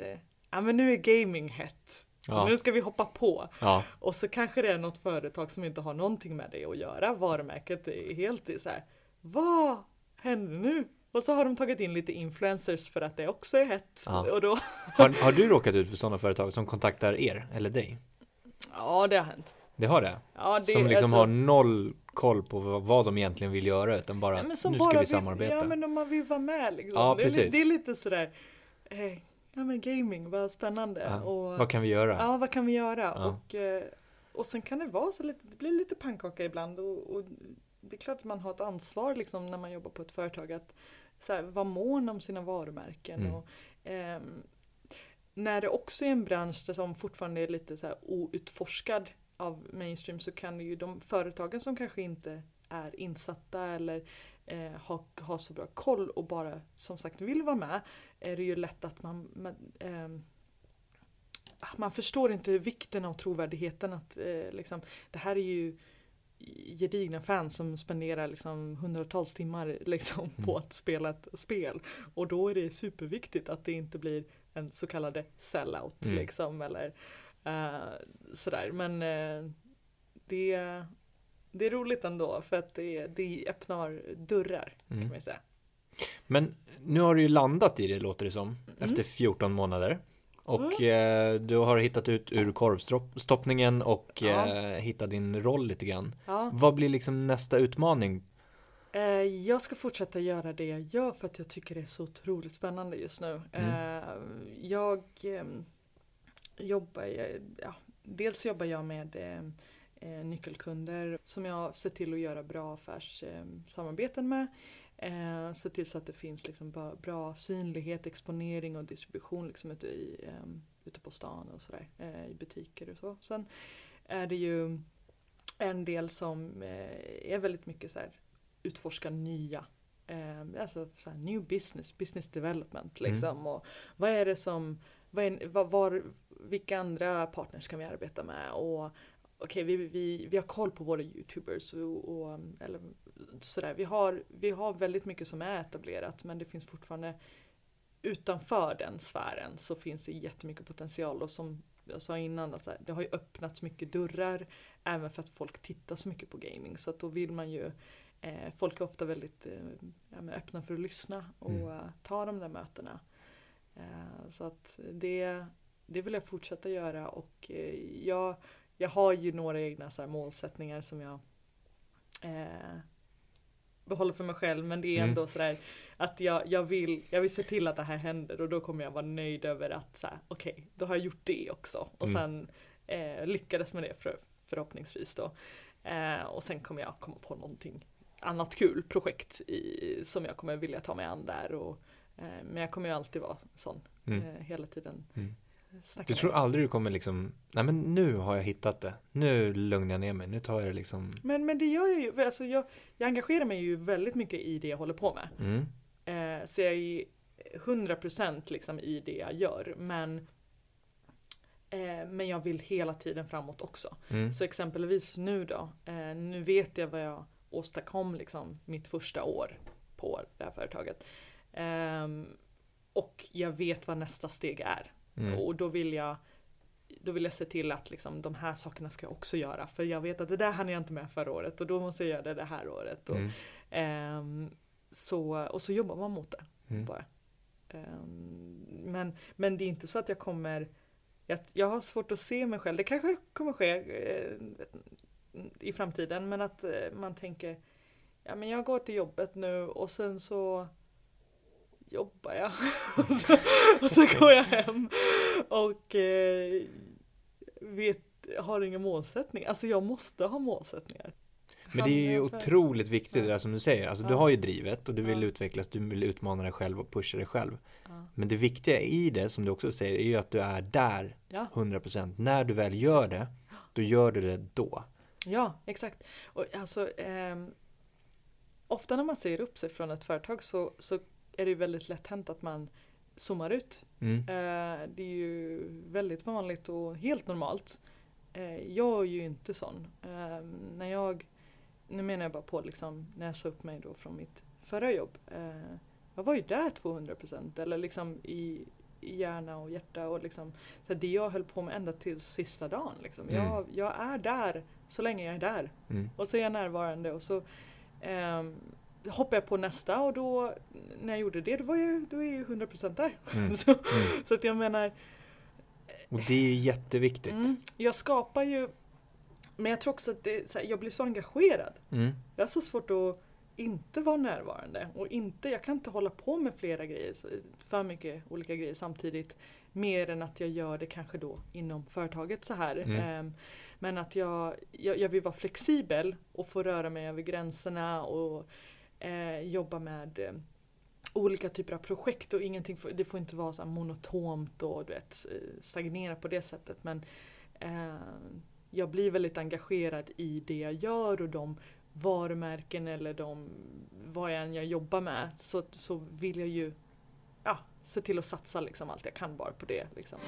ja men nu är gaming hett. Så Ja. nu ska vi hoppa på. Ja. Och så kanske det är något företag som inte har någonting med det att göra. Varumärket är helt i så här. Vad händer nu? Och så har de tagit in lite influencers för att det också är hett. Ja. Och då, Har, har du råkat ut för sådana företag som kontaktar er eller dig? ja det har hänt. Det har det? Ja, det som liksom alltså- har noll koll på vad, de egentligen vill göra utan bara Ja, nu ska bara vi vill- samarbeta. Ja men om man vill vara med liksom. Ja, det, är, precis. det är lite sådär. Eh, ja men gaming, vad spännande. Ja, Och, Vad kan vi göra? Ja, vad kan vi göra? Ja. Och, eh, och sen kan det vara så lite, det blir lite pannkaka ibland och, och det är klart att man har ett ansvar liksom när man jobbar på ett företag att så här, vara mån om sina varumärken. Mm. Och, ehm, när det också är en bransch som fortfarande är lite så här outforskad av mainstream så kan det ju de företagen som kanske inte är insatta eller eh, har, har så bra koll och bara som sagt vill vara med är det ju lätt att man, man ehm, man förstår inte vikten av trovärdigheten att eh, liksom, det här är ju gedigna fans som spenderar liksom hundratals timmar liksom, på Mm. att spela ett spel. Och då är det superviktigt att det inte blir en så kallad sellout Mm. liksom eller eh, sådär. Men eh, det, det är roligt ändå för att det, det öppnar dörrar kan Mm. man ju säga. Men nu har du ju landat i det låter det som. Mm. Efter 14 månader. Och eh, du har hittat ut ur korvstoppningen och Ja. eh, hittat din roll lite grann. Ja. Vad blir liksom nästa utmaning? Eh, jag ska fortsätta göra det jag gör för att jag tycker det är så otroligt spännande just nu. Mm. Eh, jag ehm, jobbar, ja, dels jobbar jag med eh, nyckelkunder som jag ser till att göra bra affärssamarbeten med. Eh, se till så att det finns liksom bra, synlighet, exponering och distribution liksom ute, i, eh, ute på stan och sådär, eh, i butiker och så. Sen är det ju en del som eh, är väldigt mycket så här utforska nya eh, alltså så här, new business, business development liksom. Mm. Och vad är det som, vad är, var, var, vilka andra partners kan vi arbeta med? Och okej, okay, vi, vi, vi har koll på våra youtubers och, och, eller sådär. Vi har, vi har väldigt mycket som är etablerat men det finns fortfarande utanför den sfären så finns det jättemycket potential och som jag sa innan, att det har ju öppnats mycket dörrar även för att folk tittar så mycket på gaming så att då vill man ju eh, Folk är ofta väldigt eh, öppna för att lyssna och mm. ta de där mötena. Uh, så att det, det vill jag fortsätta göra och uh, jag, jag har ju några egna så målsättningar som jag behåller för mig själv men det är ändå mm. sådär att jag, jag, vill, jag vill se till att det här händer och då kommer jag vara nöjd över att så okej, okay, då har jag gjort det också och mm. sen eh, lyckades med det för, förhoppningsvis då. Eh, och sen kommer jag komma på någonting annat kul projekt i, som jag kommer vilja ta mig an där och eh, men jag kommer ju alltid vara sån mm. Eh, hela tiden. Du tror aldrig du kommer liksom, nej men nu har jag hittat det, nu lugnar jag ner mig, nu tar jag det liksom. Men, men det gör jag ju, alltså jag, jag engagerar mig ju väldigt mycket i det jag håller på med. Mm. Eh, så jag är 100% liksom i det jag gör. Men, eh, men jag vill hela tiden framåt också. Mm. Så exempelvis nu då, eh, nu vet jag vad jag åstadkom liksom mitt första år på det här företaget. Ehm, och jag vet vad nästa steg är. Mm. Och då vill jag då vill jag se till att liksom, de här sakerna ska jag också göra. För jag vet att det där hann jag inte med förra året och då måste jag göra det det här året. Och, mm. um, så, och så jobbar man mot det. Mm. Bara. Um, men, men det är inte så att jag kommer jag, jag har svårt att se mig själv, det kanske kommer ske eh, i framtiden, men att eh, man tänker ja men jag går till jobbet nu och sen så jobbar jag. och, så, och så går jag hem och eh, vet, har inga målsättningar. Alltså jag måste ha målsättningar. Men det är ju otroligt viktigt det där som du säger. Alltså ja. du har ju drivet och du vill ja. utvecklas, du vill utmana dig själv och pusha dig själv. Ja. Men det viktiga i det, som du också säger, är ju att du är där 100%. När du väl gör det, då gör du det då. Ja, exakt. Och alltså, eh, ofta när man säger upp sig från ett företag så, så är det väldigt lätt hänt att man zoomar ut. Mm. Eh, det är ju väldigt vanligt och helt normalt. Eh, jag är ju inte sån. Eh, när jag, nu menar jag bara på liksom, när jag sa upp mig då från mitt förra jobb. Jag var ju där 200% eller liksom i, i hjärna och hjärta och liksom så det jag höll på med ända till sista dagen. Liksom. Mm. Jag, jag är där så länge jag är där. Mm. Och så är jag närvarande och så um, hoppade jag på nästa och då när jag gjorde det då var jag, då är jag 100% där. Mm. så, mm. så att jag menar Och det är ju jätteviktigt. Mm, jag skapar ju Men jag tror också att det, här, jag blir så engagerad. Mm. Jag har så svårt att inte vara närvarande och inte, jag kan inte hålla på med flera grejer, för mycket olika grejer samtidigt. Mer än att jag gör det kanske då inom företaget så här. Mm. Um, men att jag, jag, jag, vill vara flexibel och få röra mig över gränserna och eh, jobba med eh, olika typer av projekt och ingenting, får, det får inte vara så monotont och du vet, eh, stagnera på det sättet. Men eh, jag blir väldigt engagerad i det jag gör och de varumärken eller de, vad jag än jag jobbar med så, så vill jag ju ja, se till att satsa liksom allt jag kan bara på det. Liksom.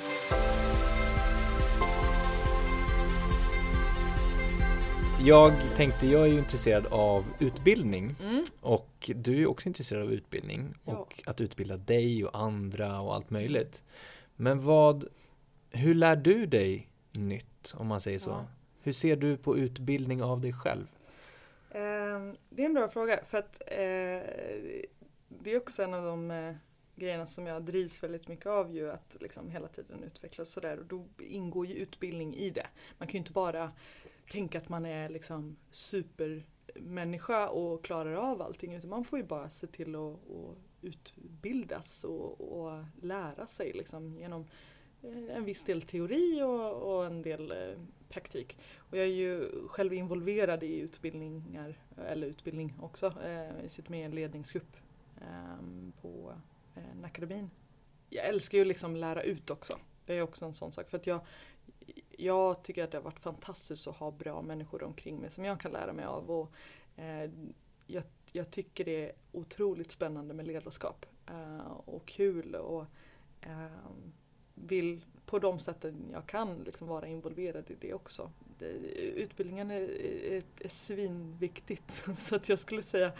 Jag tänkte, jag är ju intresserad av utbildning mm. och du är också intresserad av utbildning ja. och att utbilda dig och andra och allt möjligt. Men vad, hur lär du dig nytt om man säger så? Ja. Hur ser du på utbildning av dig själv? Eh, det är en bra fråga för att eh, det är också en av de eh, grejerna som jag drivs väldigt mycket av ju att liksom hela tiden utvecklas sådär och då ingår ju utbildning i det. Man kan ju inte bara tänka att man är liksom supermänniska och klarar av allting utan man får ju bara se till att, att utbildas och, och lära sig liksom genom eh, en viss del teori och, och en del eh, praktik. Och jag är ju själv involverad i utbildningar, eller utbildning också. Eh, jag sitter med i en ledningsgrupp ehm, på på akademin. Jag älskar ju liksom lära ut också. Det är också en sån sak. För att jag, jag tycker att det har varit fantastiskt att ha bra människor omkring mig som jag kan lära mig av. Och, eh, jag, jag, tycker det är otroligt spännande med ledarskap eh, och kul och eh, vill på de sätten jag kan liksom vara involverad i det också. Det, utbildningen är, är, är svinviktigt så att jag skulle säga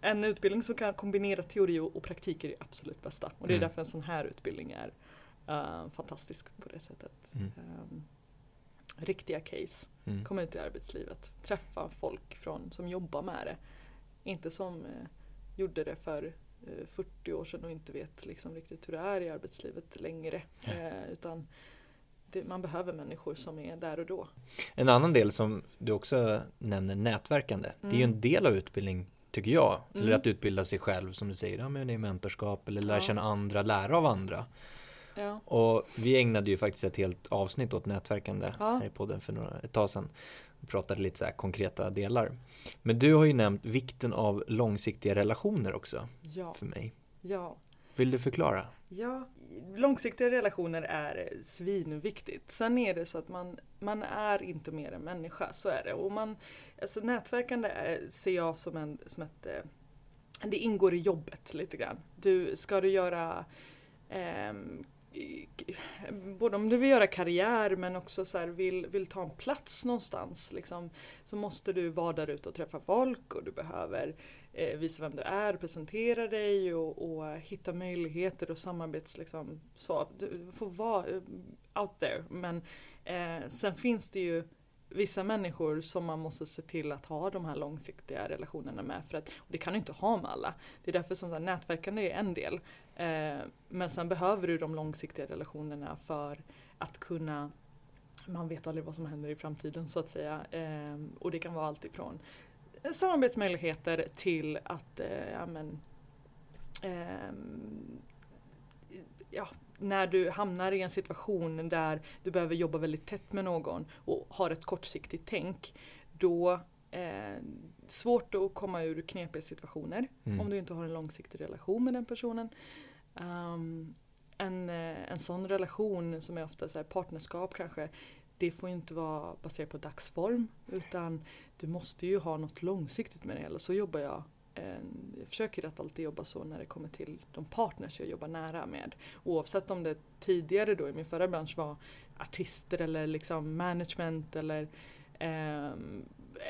en utbildning som kan kombinera teori och, och praktik är det absolut bästa. Och det är mm. därför en sån här utbildning är uh, fantastisk på det sättet. Mm. Um, riktiga case, mm. komma ut i arbetslivet, träffa folk från, som jobbar med det. Inte som uh, gjorde det för eh, 40 år sedan och inte vet liksom riktigt hur det är i arbetslivet längre. Ja. utan det, man behöver människor som är där och då. En annan del som du också nämner, nätverkande. Mm. Det är ju mm. en del av utbildning tycker jag. Mm. Eller att utbilda sig själv som du säger, ja men det är mentorskap eller lära ja. känna andra, lära av andra. Ja. Och vi ägnade ju faktiskt ett helt avsnitt åt nätverkande ja. här i podden för några, ett tag sedan. Vi pratade lite så här konkreta delar. Men du har ju nämnt vikten av långsiktiga relationer också ja. för mig. Ja. Vill du förklara? Ja, långsiktiga relationer är svinviktigt. Sen är det så att man, man är inte mer än människa, så är det. Och man, alltså nätverkande är, ser jag som, en, som ett eh, det ingår i jobbet lite grann. Du, ska du göra eh, både om du vill göra karriär men också så här, vill, vill ta en plats någonstans liksom, så måste du vara där ute och träffa folk och du behöver eh, visa vem du är, presentera dig och, och hitta möjligheter och samarbets liksom, så. Du får vara eh, out there men eh, sen finns det ju vissa människor som man måste se till att ha de här långsiktiga relationerna med. För att, och det kan du inte ha med alla. Det är därför som så här, nätverkande är en del. Eh, men sen behöver du de långsiktiga relationerna för att kunna man vet aldrig vad som händer i framtiden så att säga. Eh, och det kan vara allt ifrån samarbetsmöjligheter till att eh, ja, men, eh, ja, när du hamnar i en situation där du behöver jobba väldigt tätt med någon och har ett kortsiktigt tänk, då eh, svårt att komma ur knepiga situationer mm. om du inte har en långsiktig relation med den personen. Um, en, eh, en sån relation som är ofta så här partnerskap kanske, det får inte vara baserat på dagsform utan du måste ju ha något långsiktigt med det hela. Så jobbar jag jag försöker att alltid jobba så när det kommer till de partners jag jobbar nära med. Oavsett om det tidigare då i min förra bransch var artister eller liksom management eller, eh,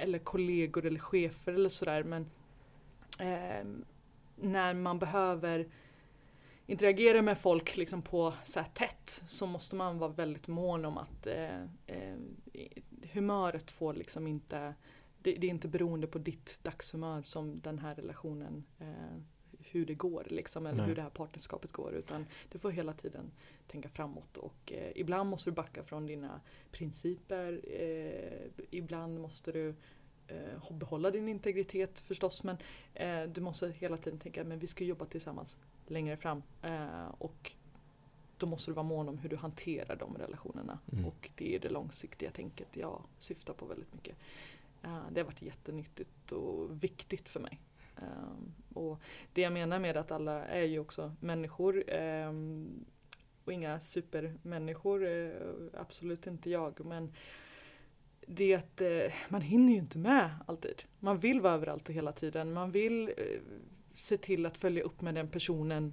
eller kollegor eller chefer eller sådär. Men eh, när man behöver interagera med folk liksom på så här tätt så måste man vara väldigt mån om att eh, eh humöret får liksom inte det, det, är inte beroende på ditt dagshumör som den här relationen eh, hur det går liksom eller Nej. hur det här partnerskapet går utan du får hela tiden tänka framåt och eh, ibland måste du backa från dina principer eh, ibland måste du eh, behålla din integritet förstås men eh, du måste hela tiden tänka men vi ska jobba tillsammans längre fram eh, och då måste du vara mån om hur du hanterar de relationerna mm. och det är det långsiktiga tänket jag syftar på väldigt mycket. Eh, det har varit jättenyttigt och viktigt för mig. Ehm, och det jag menar med att alla är ju också människor ehm, och inga supermänniskor, eh, absolut inte jag men det är att eh, man hinner ju inte med alltid. Man vill vara överallt och hela tiden. Man vill se till att följa upp med den personen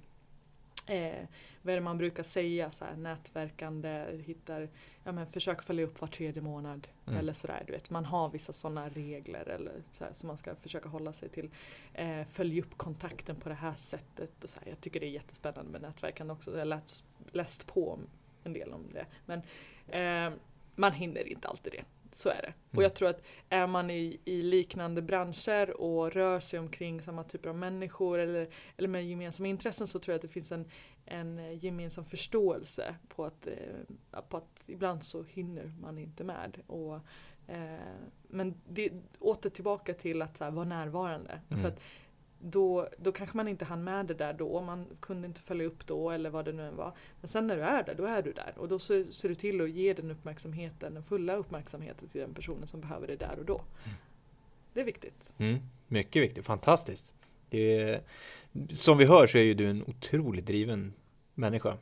Eh, vad är det man brukar säga, så här, nätverkande, hittar, ja men försök följa upp var tredje månad mm. eller sådär. Du vet, man har vissa sådana regler eller så här, som man ska försöka hålla sig till. Eh, följ upp kontakten på det här sättet. Och så här. Jag tycker det är jättespännande med nätverkande också. Jag har läst, läst på en del om det. Men eh, man hinner inte alltid det. Så är det. Mm. Och jag tror att är man i, i, liknande branscher och rör sig omkring samma typer av människor eller, eller med gemensamma intressen så tror jag att det finns en, en gemensam förståelse på att, eh, på att ibland så hinner man inte med. Och, eh, men det, åter tillbaka till att så här, vara närvarande. Mm. För att då, då kanske man inte hann med det där då, man kunde inte följa upp då eller vad det nu än var. Men sen när du är där, då är du där och då ser du till att ge den uppmärksamheten, den fulla uppmärksamheten till den personen som behöver det där och då. Mm. Det är viktigt. Mm, mycket viktigt, fantastiskt. Är, som vi hör så är ju du en otroligt driven människa.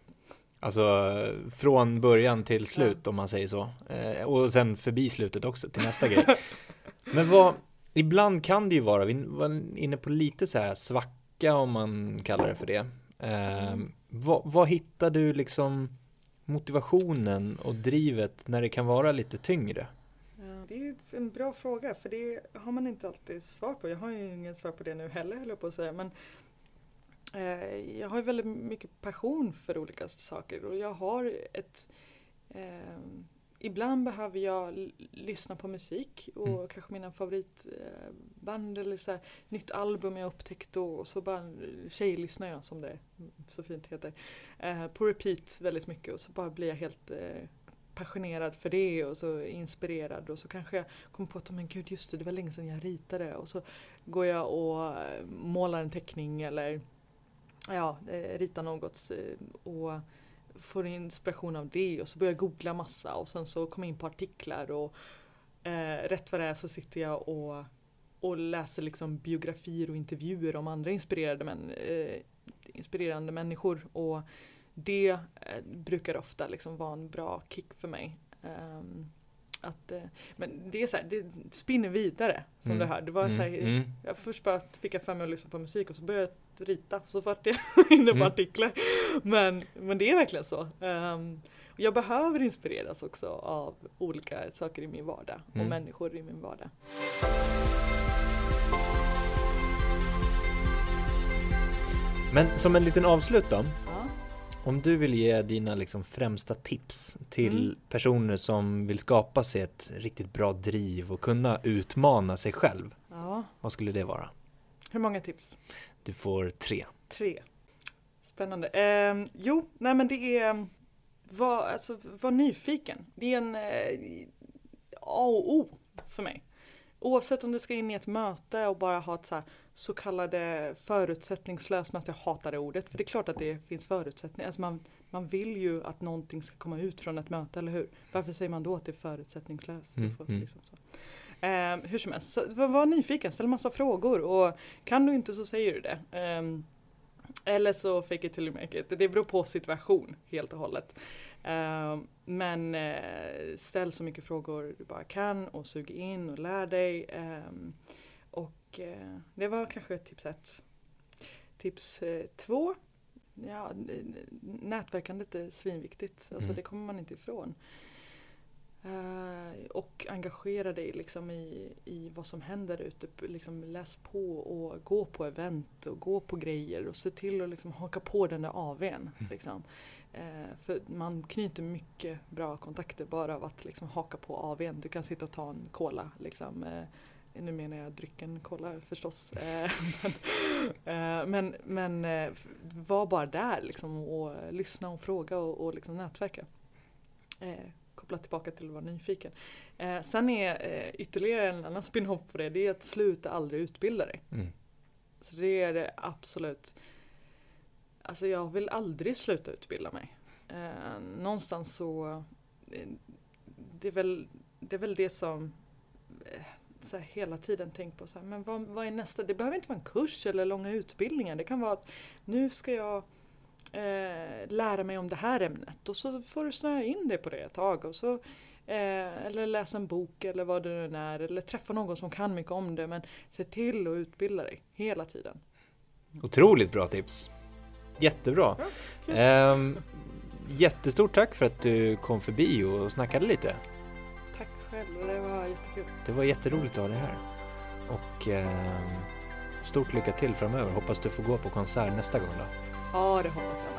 Alltså från början till slut om man säger så. Eh, och sen förbi slutet också till nästa grej. Men vad, ibland kan det ju vara, vi var inne på lite så här svacka om man kallar det för det. Eh, vad, vad hittar du liksom motivationen och drivet när det kan vara lite tyngre? Det är en bra fråga för det har man inte alltid svar på. Jag har ju ingen svar på det nu heller höll jag på att säga. Men eh, jag har ju väldigt mycket passion för olika saker och jag har ett eh, Ibland behöver jag lyssna på musik och mm. kanske mina favoritband eller så här, nytt album jag upptäckt och så bara tjejlyssnar jag som det så fint heter. Eh, på repeat väldigt mycket och så bara blir jag helt eh, passionerad för det och så inspirerad och så kanske jag kommer på att men gud just det, det var länge sedan jag ritade och så går jag och eh, målar en teckning eller ja, eh, ritar något eh, och får inspiration av det och så börjar jag googla massa och sen så kommer jag in på artiklar och eh, rätt vad det är så sitter jag och, och läser liksom biografier och intervjuer om andra inspirerade, men, eh, inspirerande människor och det eh, brukar ofta liksom vara en bra kick för mig. Um, att, eh, men det är så här, det spinner vidare som mm. du hör. Det var mm. så här, mm. jag först bara fick jag för mig att lyssna på musik och så började jag rita så vart jag inne på mm. artiklar. Men, men det är verkligen så. Um, jag behöver inspireras också av olika saker i min vardag och mm. människor i min vardag. Men som en liten avslut då. Om du vill ge dina liksom främsta tips till mm. personer som vill skapa sig ett riktigt bra driv och kunna utmana sig själv. Ja. Vad skulle det vara? Hur många tips? Du får tre. Tre. Spännande. Eh, jo, nej men det är var, alltså, var nyfiken. Det är en eh, A och O för mig. Oavsett om du ska in i ett möte och bara ha ett så, här, så kallade förutsättningslöst möte, jag hatar det ordet, för det är klart att det finns förutsättningar. Alltså man, man vill ju att någonting ska komma ut från ett möte, eller hur? Varför säger man då att det är förutsättningslöst? Mm, mm. Liksom eh, hur som helst, så, var, var nyfiken, ställ massa frågor och kan du inte så säger du det. Eh, eller så fake it till you make it. Det beror på situation helt och hållet. Uh, men uh, ställ så mycket frågor du bara kan och sug in och lär dig. Um, och uh, det var kanske tips ett. Tips två. Ja, nätverkandet är svinviktigt. Alltså mm. det kommer man inte ifrån. Uh, och engagera dig liksom i, i vad som händer ute. Liksom läs på och gå på event och gå på grejer och se till att liksom haka på den där AWn. Mm. Liksom. Uh, för man knyter mycket bra kontakter bara av att liksom haka på AWn. Du kan sitta och ta en cola. Liksom. Uh, nu menar jag drycken cola förstås. men men, men var bara där liksom, och lyssna och fråga och, och liksom nätverka koppla tillbaka till att vara nyfiken. Eh, sen är eh, ytterligare en annan spin-off på det, det är att sluta aldrig utbilda dig. Mm. Så det är det absolut. Alltså jag vill aldrig sluta utbilda mig. Eh, någonstans så, eh, det är väl det, är väl det som eh, så här, hela tiden tänkt på så här, men vad, vad är nästa? Det behöver inte vara en kurs eller långa utbildningar. Det kan vara att nu ska jag eh, lära mig om det här ämnet och så får du snöa in dig på det ett tag och så eh, eller läsa en bok eller vad det nu är eller träffa någon som kan mycket om det men se till att utbilda dig hela tiden. Otroligt bra tips! Jättebra! Ja, eh, jättestort tack för att du kom förbi och snackade lite. Själv, det var jättekul. Det var jätteroligt att ha dig här. Och eh, stort lycka till framöver. Hoppas du får gå på konsert nästa gång då. Ja, det hoppas jag